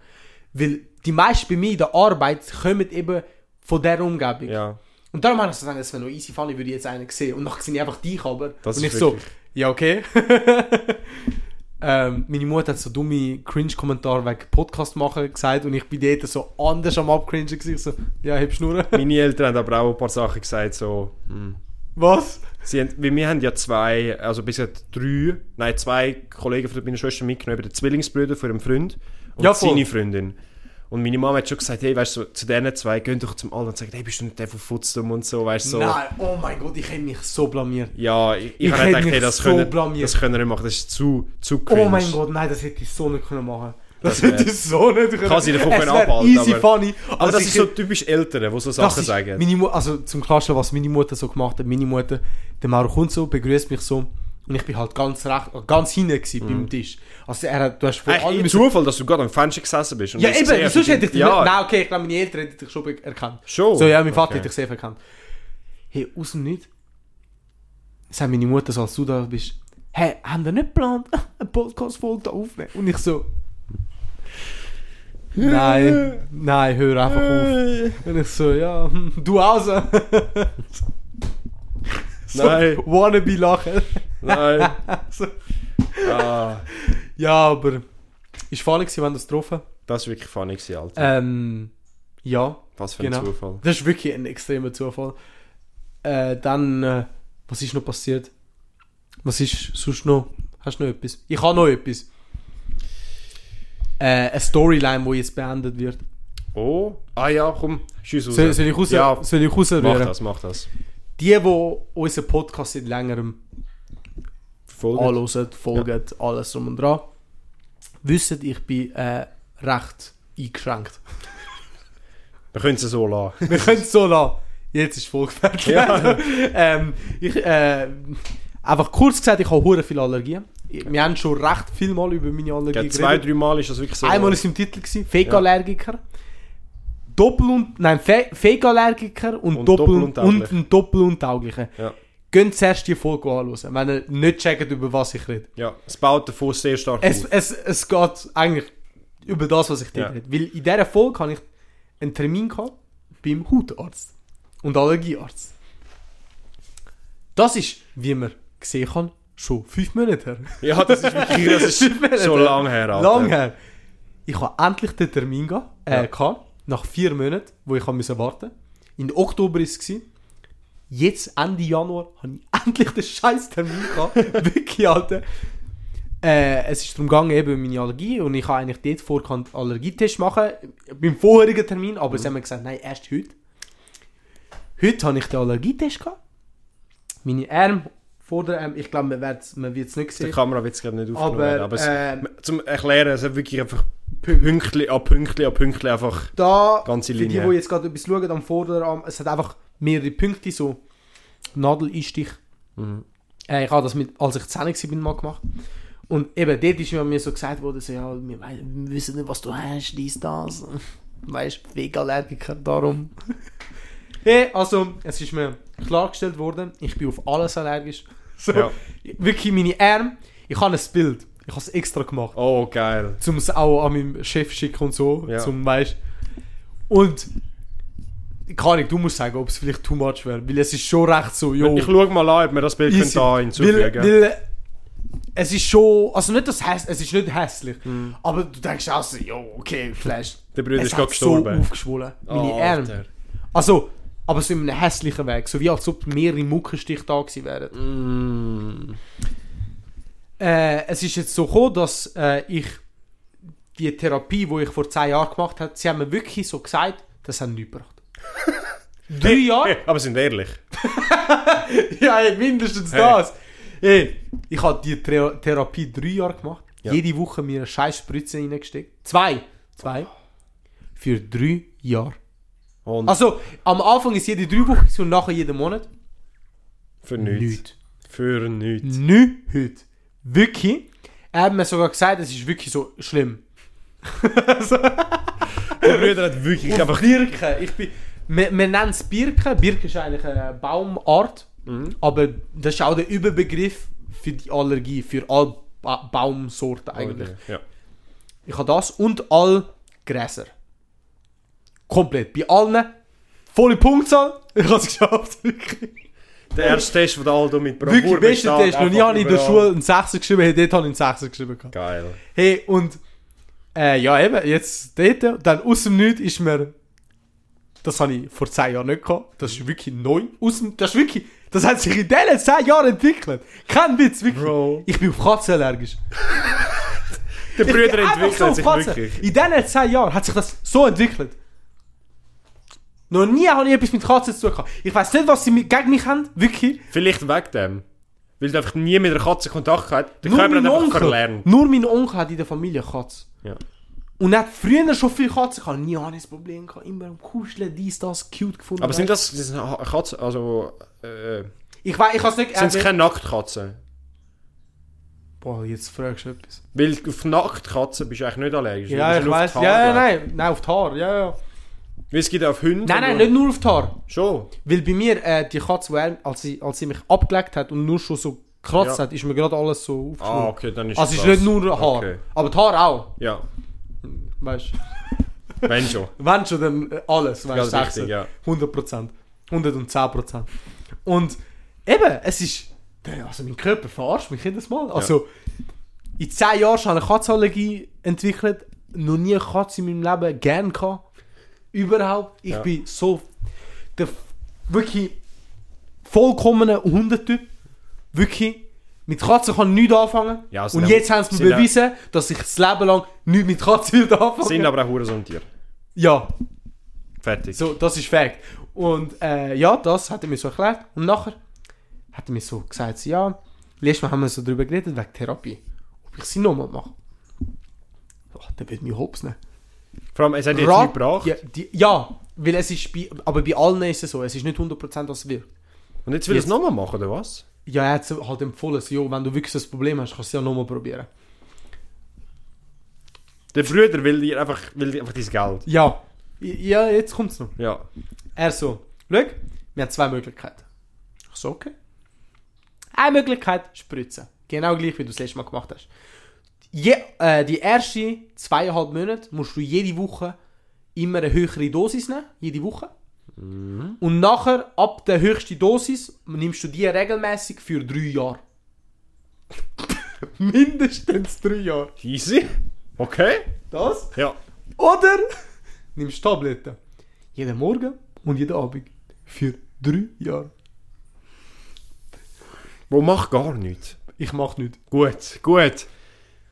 Weil die meisten bei mir in der Arbeit kommen eben von dieser Umgebung. Ja. Und darum habe ich so gedacht, es wäre noch easy funny, würde ich jetzt einen sehen. Und nachher sehe ich einfach dich aber. Das und ich so, ja okay. ähm, meine Mutter hat so dumme Cringe-Kommentare wegen Podcast machen gesagt und ich bin dort so anders am abcringen gewesen. So, ja, heb Schnurren. Meine Eltern haben aber auch ein paar Sachen gesagt, so. Hm. Was? Sie haben, wir haben ja zwei, also bis jetzt drei, nein, zwei Kollegen von meiner Schwester mitgenommen, den Zwillingsbrüder von ihrem Freund und Ja, seine Freundin. Und meine Mama hat schon gesagt, hey, weißt du, so, zu diesen zwei, geh doch zum Alten und sag, hey, bist du nicht der von Futztum und so, weißt du, so. Nein, oh mein Gott, ich hätte mich so blamiert. Ja, ich, ich, Ich hätte gedacht, hey, das, so können, blamiert. das können wir nicht machen, das ist zu, zu cringe. Oh mein Gott, nein, das hätte ich so nicht können machen. Das, Das hätte ich so nicht können Kann sie davon können abhalten, easy aber- funny. Aber Also das ist so typisch Ältere, die so Sachen ist sagen. Meine Mu also zum Klarstellen, was meine Mutter so gemacht hat. Meine Mutter, der Mauro kommt so, begrüßt mich so. Und ich bin halt ganz recht, ganz hinten gewesen beim Tisch. Also er hat, du hast vor allem Mhm. Ein müssen- Zufall, dass du gerade am Fenster gesessen bist. Ja eben, sonst hätte ich dich Ja, nicht, nein okay, ich glaube meine Eltern hätten dich schon erkannt. Schon? So ja, mein Vater Okay. hätte dich safe erkannt. Hey, aus dem Nichts, sagt meine Mutter so, als du da bist, hey, haben wir nicht geplant, eine Podcast-Folge da aufnehmen? Und ich so, nein, nein, hör einfach auf. Und ich so, ja, du also. so, Nein. Wannabe lachen. Nein. so. ah, Ja, aber ist funny gewesen, wenn das getroffen. das war wirklich funny, gewesen, Alter. Ähm, ja, Was für genau. ein Zufall. das ist wirklich ein extremer Zufall. Äh, dann, äh, was ist noch passiert? Was ist sonst noch? Hast du noch etwas? Ich habe noch etwas. Äh, eine Storyline, die jetzt beendet wird. Oh, ah ja, komm, schieß raus. Soll, soll ich raus, Ja, soll ich mach rausrühren? das, mach das. Die, die unseren Podcast seit längerem gut. anhören, folgen, alles drum und dran, wissen, ich bin äh, recht eingeschränkt. Wir können es so lassen. Wir können es so lassen. Jetzt ist voll fertig. Ja. ähm, ich, äh, einfach kurz gesagt, ich habe hure viele Allergien. Wir haben schon recht viel mal über meine Allergien Ja, zwei, drei Mal ist das wirklich so. Einmal ist es im Titel gewesen, Fake-Allergiker. Doppel und, nein, Fe Fake-Allergiker und, Und Doppel und, und ein Doppeluntaugliche. Ja. Geht zuerst die Folge anschauen, wenn ihr nicht checkt, über was ich rede. ja, es baut davon sehr stark Es, auf. es, es geht eigentlich über das, was ich dort Ja. rede. Weil in dieser Folge habe ich einen Termin gehabt beim Hautarzt und Allergiearzt. Das ist, wie man gesehen kann, schon fünf Monate her. Ja, das ist wirklich das ist Fünf Monate so her. lang her, Alter. Lang her. Ich habe endlich den Termin gehabt, äh, Ja. gehabt, nach vier Monaten, wo ich musste warten. In Oktober war es. Jetzt, Ende Januar, habe ich endlich den scheiß Termin gehabt. Wirklich, Alter. Äh, es ist darum gegangen, eben meine Allergie. Und ich habe eigentlich dort vorgehabt, Allergietest machen. Beim vorherigen Termin. Aber sie haben mir gesagt, nein, erst heute. Heute habe ich den Allergietest gehabt. Meine Arme vor der Arm, ich glaube, man wird es man wird's nicht Die sehen. Kamera wird es gerade nicht aufgenommen. Aber, Aber, es, ähm, zum Erklären, es hat wirklich einfach Pünktchen an Pünktchen an Pünktchen einfach... da, Ganze für die, Linie. die jetzt gerade etwas schauen, am Vorderarm, es hat einfach mehrere Punkte, so Nadeleinstich. Mhm. Äh, ich habe das, mit, als ich 10 war, bin, mal gemacht. Und eben, dort ist mir so gesagt worden, so, ja, wir, wir wissen nicht, was du hast, dies, das. Weißt du, Vegallergiker, darum. hey, also, es ist mir klargestellt worden, ich bin auf alles allergisch. So, Ja. Wirklich, meine Arme, ich habe ein Bild, ich habe es extra gemacht Oh, geil. zum es auch an meinem Chef schicken und so, Ja. zum weißt und kann ich, du musst sagen, ob es vielleicht too much wäre, weil es ist schon recht so, jo, Ich schaue mal an, ob wir das Bild easy. können da weil, hinzufügen weil es ist schon, also nicht das häss, es ist nicht hässlich, Hm. aber du denkst auch so, jo, okay, vielleicht. Der Bruder es ist gerade hat so gestorben. aufgeschwollen, meine Oh, Arme. Also, aber so in einem hässlichen Weg, so wie als ob mehrere Muckenstiche da gewesen wären. Mm. Äh, es ist jetzt so gekommen, dass äh, ich die Therapie, die ich vor 10 Jahren gemacht habe, sie haben mir wirklich so gesagt, das hat nichts gebracht. Drei Jahre? Hey, aber sind ehrlich. ja, ey, mindestens Hey. das. Ich habe die Thera- Therapie drei Jahre gemacht. Ja. Jede Woche mir eine scheiß Spritze reingesteckt. Zwei. Zwei. Für drei Jahre. Und Also, am Anfang ist jede drei Wochen und nachher jeden Monat. für nichts. Nichts. Für nichts. Nichts. Wirklich. Er hat mir sogar gesagt, es ist wirklich so schlimm. Der Bruder hat wirklich Und einfach... Birken. Ich bin, wir, wir nennen es Birken. Birken ist eigentlich eine Baumart. Mhm. Aber das ist auch der Überbegriff für die Allergie, für alle ba Baumsorten eigentlich. Ja. Ich habe das und all Gräser. Komplett. Bei allen volle Punktzahl. Ich habe es geschafft. Wirklich. Der erste Test, den der Aldo mit Bravour Wirklich, beste Test. Noch nie habe ich in der. Schule einen Sechser geschrieben. Hey, dort habe ich einen Sechser geschrieben. gehabt. Geil. Hey, und äh, ja, eben, jetzt dort, dann aus dem Nichts ist mir. Das habe ich vor 10 Jahren nicht gehabt. Das ist wirklich neu. Aus dem, das ist wirklich. Das hat sich in diesen 10 Jahren entwickelt. Kein Witz, wirklich. Bro. Ich bin auf Katzen allergisch. Der einfach entwickelt so sich wirklich. In diesen 10 Jahren hat sich das so entwickelt. Noch nie habe ich etwas mit Katzen zu tun gehabt. Ich weiß nicht, was sie mit- gegen mich haben. Wirklich. Vielleicht wegen dem. Weil du einfach nie mit einer Katze Kontakt gehabt Der Nur Körper hat einfach Onkel, verlernt. nur mein Onkel hat in der Familie Katze. Ja. Und hat früher schon viele Katzen gehabt. Nie habe ich das Problem gehabt. Immer am Kuscheln, dies, das, cute gefunden. Aber sind das, das sind Katzen, also... Äh? Ich weiß, ich kann es nicht sind es keine Nacktkatzen? Boah, jetzt fragst du etwas. Weil auf Nacktkatzen bist du eigentlich nicht allergisch. Ja, ich weiß. Ja, ja, nein. Nein, auf die Haare. Ja, ja. Weil es auch auf Hunde. Nein, nein, nicht nur auf Haare. Schon. Weil bei mir, äh, die Katze, die er, als, sie, als sie mich abgelegt hat und nur schon so gekratzt Ja. hat, ist mir gerade alles so aufgeschwungen. Ah, okay, dann ist also es ist nicht nur Haar. Okay. Aber die Haare auch. Ja, Weißt wenn schon. du? Wenn schon, dann äh, alles. Weißt du? richtig, ja. 100%. 110%. Und eben, es ist. Also mein Körper verarscht mich jedes Mal. Also, in 10 Jahren habe ich eine Katzenallergie entwickelt. Noch nie eine Katze in meinem Leben gern gehabt. Überhaupt. Ich Ja. bin so. Der wirklich vollkommene Hundetyp. Wirklich. Mit Katzen kann ich nichts anfangen. Ja, Und sind jetzt haben sie mir bewiesen, dass ich das Leben lang nichts mit Katzen anfangen Sind aber auch Hurensohn-Tiere. Ja, Fertig. so, das ist Fakt. Und äh, ja, das hat er mir so erklärt. Und nachher hat er mir so gesagt, ja, letztes Mal haben wir so darüber geredet, wegen Therapie. Ob ich sie nochmal mache. Oh, der wird mich hops nehmen. Vor allem, es hat jetzt nichts gebracht. Ja, die, ja, weil es ist bei, aber bei allen ist es so, es ist nicht 100% was es wirkt. Und jetzt will er es nochmal machen, oder was? Ja, er hat halt empfohlen, jo, wenn du wirklich das Problem hast, kannst du es ja nochmal probieren. Der Bruder will dir einfach, will dir einfach dein Geld. Ja, ja, jetzt kommt es noch. Ja. Er so, schau, wir haben zwei Möglichkeiten. Ich so, okay. Eine Möglichkeit, spritzen. Genau gleich, wie du das letzte Mal gemacht hast. Je, äh, die ersten zweieinhalb Monate musst du jede Woche immer eine höhere Dosis nehmen, jede Woche. Und nachher, ab der höchsten Dosis, nimmst du die regelmäßig für drei Jahre. Mindestens drei Jahre. Easy. Okay. Das? Ja. Oder nimmst Tabletten. Jeden Morgen und jeden Abend. Für drei Jahre. Wo macht gar nichts. Ich mach nichts. Gut, gut.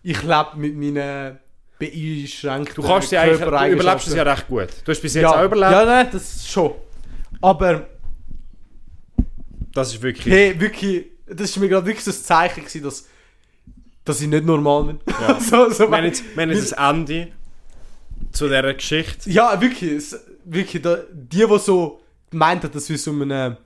Ich lebe mit meinen beeinschränkten Du kannst dir eigentlich, du überlebst es ja recht gut. Du hast bis jetzt ja. auch überlebt. Ja, nein, das schon. Aber, Das ist wirklich... hey, wirklich, das war mir gerade wirklich so ein Zeichen, gewesen, dass, dass ich nicht normal bin. Ja. so, so, Wir haben jetzt, wir haben jetzt ein Ende zu dieser Geschichte. ja, wirklich, es, wirklich, da, die, die so gemeint hat, dass wir so einen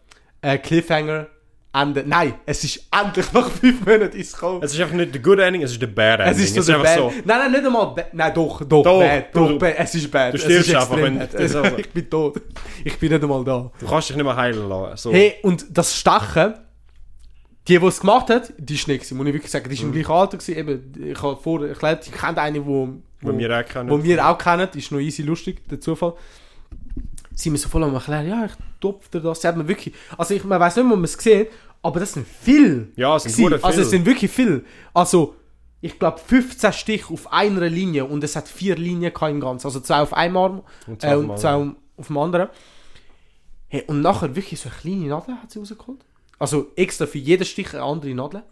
äh, Cliffhanger enden. Nein, es ist endlich nach fünf Monaten ist gekommen. Es ist einfach nicht der good ending, es ist der bad ending. Es ist so der Bad. Nein, nein, nicht einmal bad. Nein, doch, doch, Doch, bad. du- Doch, bad. Es ist bad. du Es stirbst ist einfach, wenn- also- ich bin tot. Ich bin nicht einmal da. Du kannst dich nicht mehr heilen lassen. So. Hey, und das Stechen, die, die es gemacht hat, die ist nicht muss ich wirklich sagen. Die ist im gleichen Alter gewesen. Eben, ich habe vor erklärt, ich kenne eine, wo, Wo wir auch kennen. wo wir auch kennen. Ist noch easy lustig, der Zufall. Sie mir so voll am erklären, ja, ich tupfe dir das. Sie hat mir wirklich, also ich man weiß nicht, ob man es sieht, Aber das sind viel. Ja, es sind hure Also es sind wirklich viel. Also, ich glaube 15 Stich auf einer Linie und es hat vier Linien im Ganzen. Also zwei auf einem Arm Und äh, auf dem und zwei anderen. auf dem anderen. Hey, und nachher wirklich so eine kleine Nadel hat sie rausgeholt. Also extra für jeden Stich eine andere Nadel.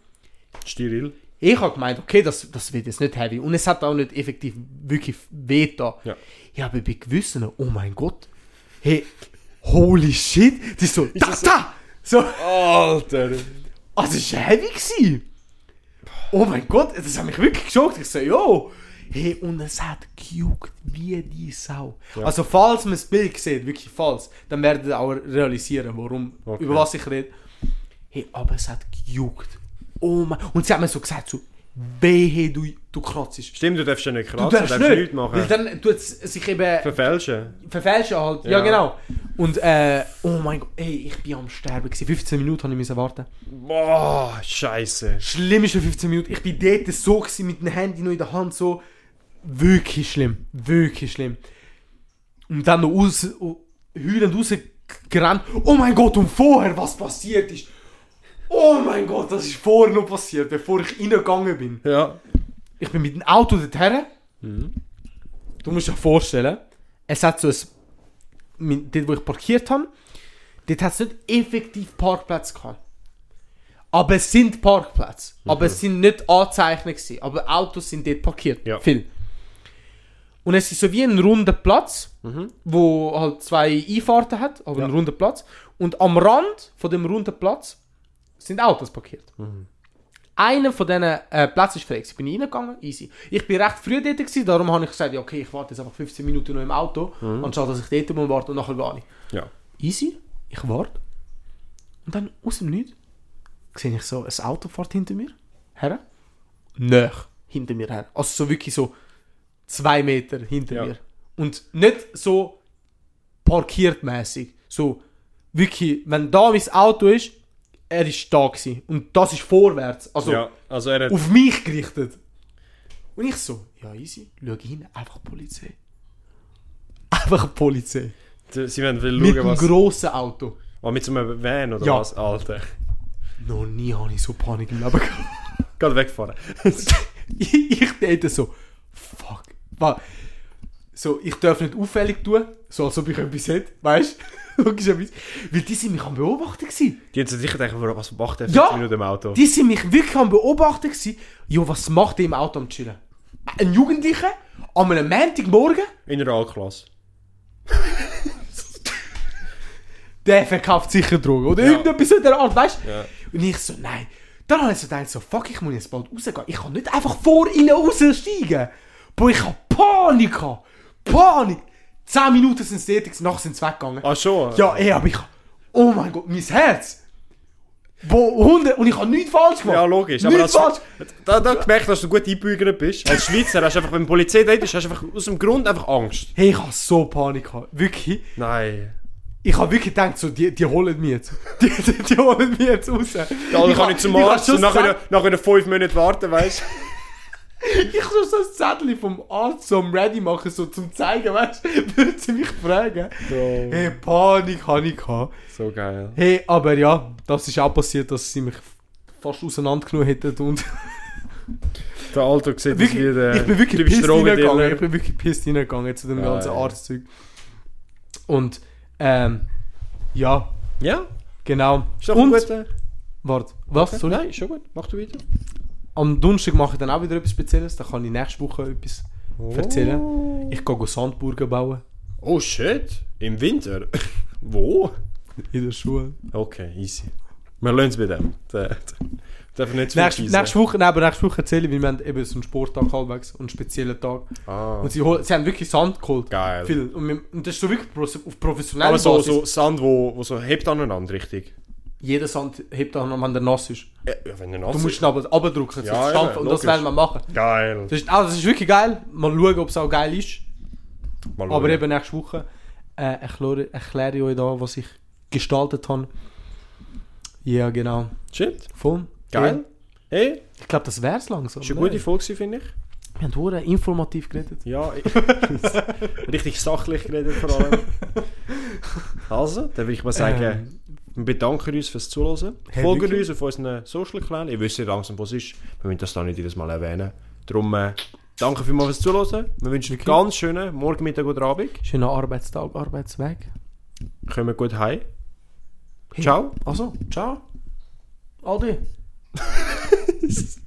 Steril. Ich habe gemeint, okay, das, das wird jetzt nicht heavy. Und es hat auch nicht effektiv wirklich weh da. Ja. Ja, aber bei gewissen, oh mein Gott. Hey, holy shit. Das ist so, da, da. So, Alter. also es war heavy. Gewesen. Oh mein Gott, das hat mich wirklich geschockt. Ich so, yo. Hey, und es hat gejuckt wie die Sau. Ja. Also, falls man das Bild sieht, wirklich falls, dann werdet ihr auch realisieren, warum, Okay. über was ich rede. Hey, aber es hat gejuckt. Oh mein Und sie hat mir so gesagt, so, wehe, du, du kratzt. Stimmt, du darfst ja nicht Du kratzen, darfst du darfst nicht, nichts machen. weil dann tut es sich eben Verfälschen. verfälschen halt. Ja, Ja. genau. Und, äh, oh mein Gott, ey, ich bin am Sterben gewesen. 15 Minuten habe ich warten. Boah, scheiße. Schlimm ist für 15 Minuten. Ich bin dort so gewesen, mit dem Handy noch in der Hand, so. Wirklich schlimm. Wirklich schlimm. Und dann noch raus, oh, heulend rausgerannt. Oh mein Gott, und vorher, was passiert ist. Oh mein Gott, das ist vorher noch passiert, bevor ich reingegangen bin. Ja. Ich bin mit dem Auto dorthin. Du musst dir vorstellen, es hat so ein. Dort, wo ich parkiert habe, dort hat es nicht effektiv Parkplätze gehabt. Aber es sind Parkplätze. Aber es sind nicht angezeichnet gewesen. Aber Autos sind dort parkiert. Ja. Viel. Und es ist so wie ein runder Platz, wo halt zwei Einfahrten hat, aber Ja. ein runder Platz. Und am Rand von dem runden Platz sind Autos parkiert. Einer von diesen äh, Plätzen ist frei. gewesen. Bin ich reingegangen, easy. Ich bin recht früh dort, gewesen, darum habe ich gesagt, ja, okay, ich warte jetzt einfach 15 Minuten noch im Auto, anstatt dass ich dort muss warten und nachher gehe ich. Ja. Easy, ich warte. Und dann aus dem Nichts sehe ich so, ein Auto fährt hinter mir her. Nöch hinter mir her. Also so wirklich so zwei Meter hinter Ja. mir. Und nicht so parkiert mäßig. So wirklich, wenn da mein Auto ist, er ist da gewesen. Und das ist vorwärts. Also ja, also er hat... auf mich gerichtet. Und ich so, ja easy, schau hin, einfach Polizei. Einfach Polizei. Sie wollen will Mit schauen, einem was... grossen Auto. Oh, mit so einem Van oder Ja. was? Alter. Noch nie habe ich so Panik im Leben gehabt. Gerade wegfahren. ich ich dachte so, fuck. So, ich darf nicht auffällig tun, so als ob ich etwas hätte, weißt du? Logischerweise. Weil die sind mich am Beobachten gewesen. Die haben sich sicher gedacht, was macht der Ja. 15 Minuten im Auto? Die sind mich wirklich am Beobachten gewesen. Jo, was macht der im Auto am Chillen? Ein Jugendlicher an einem Montagmorgen, In der Realklasse. der verkauft sicher Drogen. Oder Ja. irgendetwas in der Art, weißt du? Ja. Und ich so, nein. Dann habe ich so gedacht, so, fuck, ich muss jetzt bald rausgehen. Ich kann nicht einfach vor ihnen raussteigen. Bro, ich habe Panik gehabt. Panik. Zehn Minuten sind sie tätig, nachher sind sie weggegangen. Ah, schon? Ja, ey, aber ich Oh mein Gott, mein Herz. Wo Hunde und ich habe nichts falsch gemacht. Ja, logisch. Aber Nichts als, falsch. da, da gemerkt, dass du gut eingebürgert bist. Als Schweizer hast du einfach, wenn die Polizei da ist, hast du einfach aus dem Grund einfach Angst. Hey, ich habe so Panik gehabt. Wirklich. Nein. Ich habe wirklich gedacht, so, die, die holen mich jetzt. Die, die, die holen mich jetzt raus. Ja, dann kann ich zum Arzt und nach schon wieder, nach wieder fünf Monaten warten, weißt du? Ich soll so ein Zettel vom Arzt so am Ready machen, so zum zeigen, weißt du? Würde sie mich fragen. Hey, Panik habe ich gehabt. So geil. Hey, aber ja, das ist auch passiert, dass sie mich fast auseinandergenommen hätten und Der Alter sieht wirklich, wie der ich bin wirklich pissed reingegangen. Ich bin wirklich pissed reingegangen zu dem Ja, ganzen. Arztzeug. Und, ähm, ja, Ja, genau. ist doch und, gut. äh. warte, was? Okay. Sorry? Nein, schon gut. Mach du weiter. Am Donnerstag mache ich dann auch wieder etwas Spezielles. Da kann ich nächste Woche etwas erzählen. Ich gehe Sandburgen bauen. Oh shit. Im Winter? Wo? In der Schule. Okay, easy. Wir lernen es bei dem. Darf nicht zu Nächste, nächste Woche, nein, aber nächste Woche erzähle ich, weil wir haben eben so einen Sporttag halbwegs und einen speziellen Tag. Ah, Und sie, hol, sie haben wirklich Sand geholt. geil. Viel. Und, wir, und das ist so wirklich auf professioneller Aber so, Basis. so Sand, wo, wo so hebt aneinander, richtig? Jeder Sand hebt dann, wenn der nass ist. Ja, wenn der nass Du musst ihn aber abdrücken, Ja, ja. Und das werden wir machen. Geil. Das ist, also, das ist wirklich geil. Mal schauen, ob es auch geil ist. Mal Aber schauen. eben nächste Woche äh, erkläre, erkläre ich euch da, was ich gestaltet habe. Ja, genau. Shit. Voll. Geil. Hey, Ja. Ich glaube, das wäre es langsam. ist eine gute Folge, gewesen, finde ich. Wir haben hure informativ geredet. Ja, ich, richtig sachlich geredet vor allem. Also, dann würde ich mal sagen, Ähm, Wir bedanken uns fürs Zuhören. Hey, Folgen wirklich? uns auf unseren Social Kanälen. Ihr wisst ja langsam, was es ist. Wir müssen das da nicht jedes Mal erwähnen. Darum, äh, danke vielmals fürs Zuhören. Wir wünschen einen Wirklich? ganz schönen Morgen, Mittag oder Abend. Schöner Arbeitstag, Arbeitsweg. Kommen gut heim. Hey. Ciao. Also, ciao. Ade.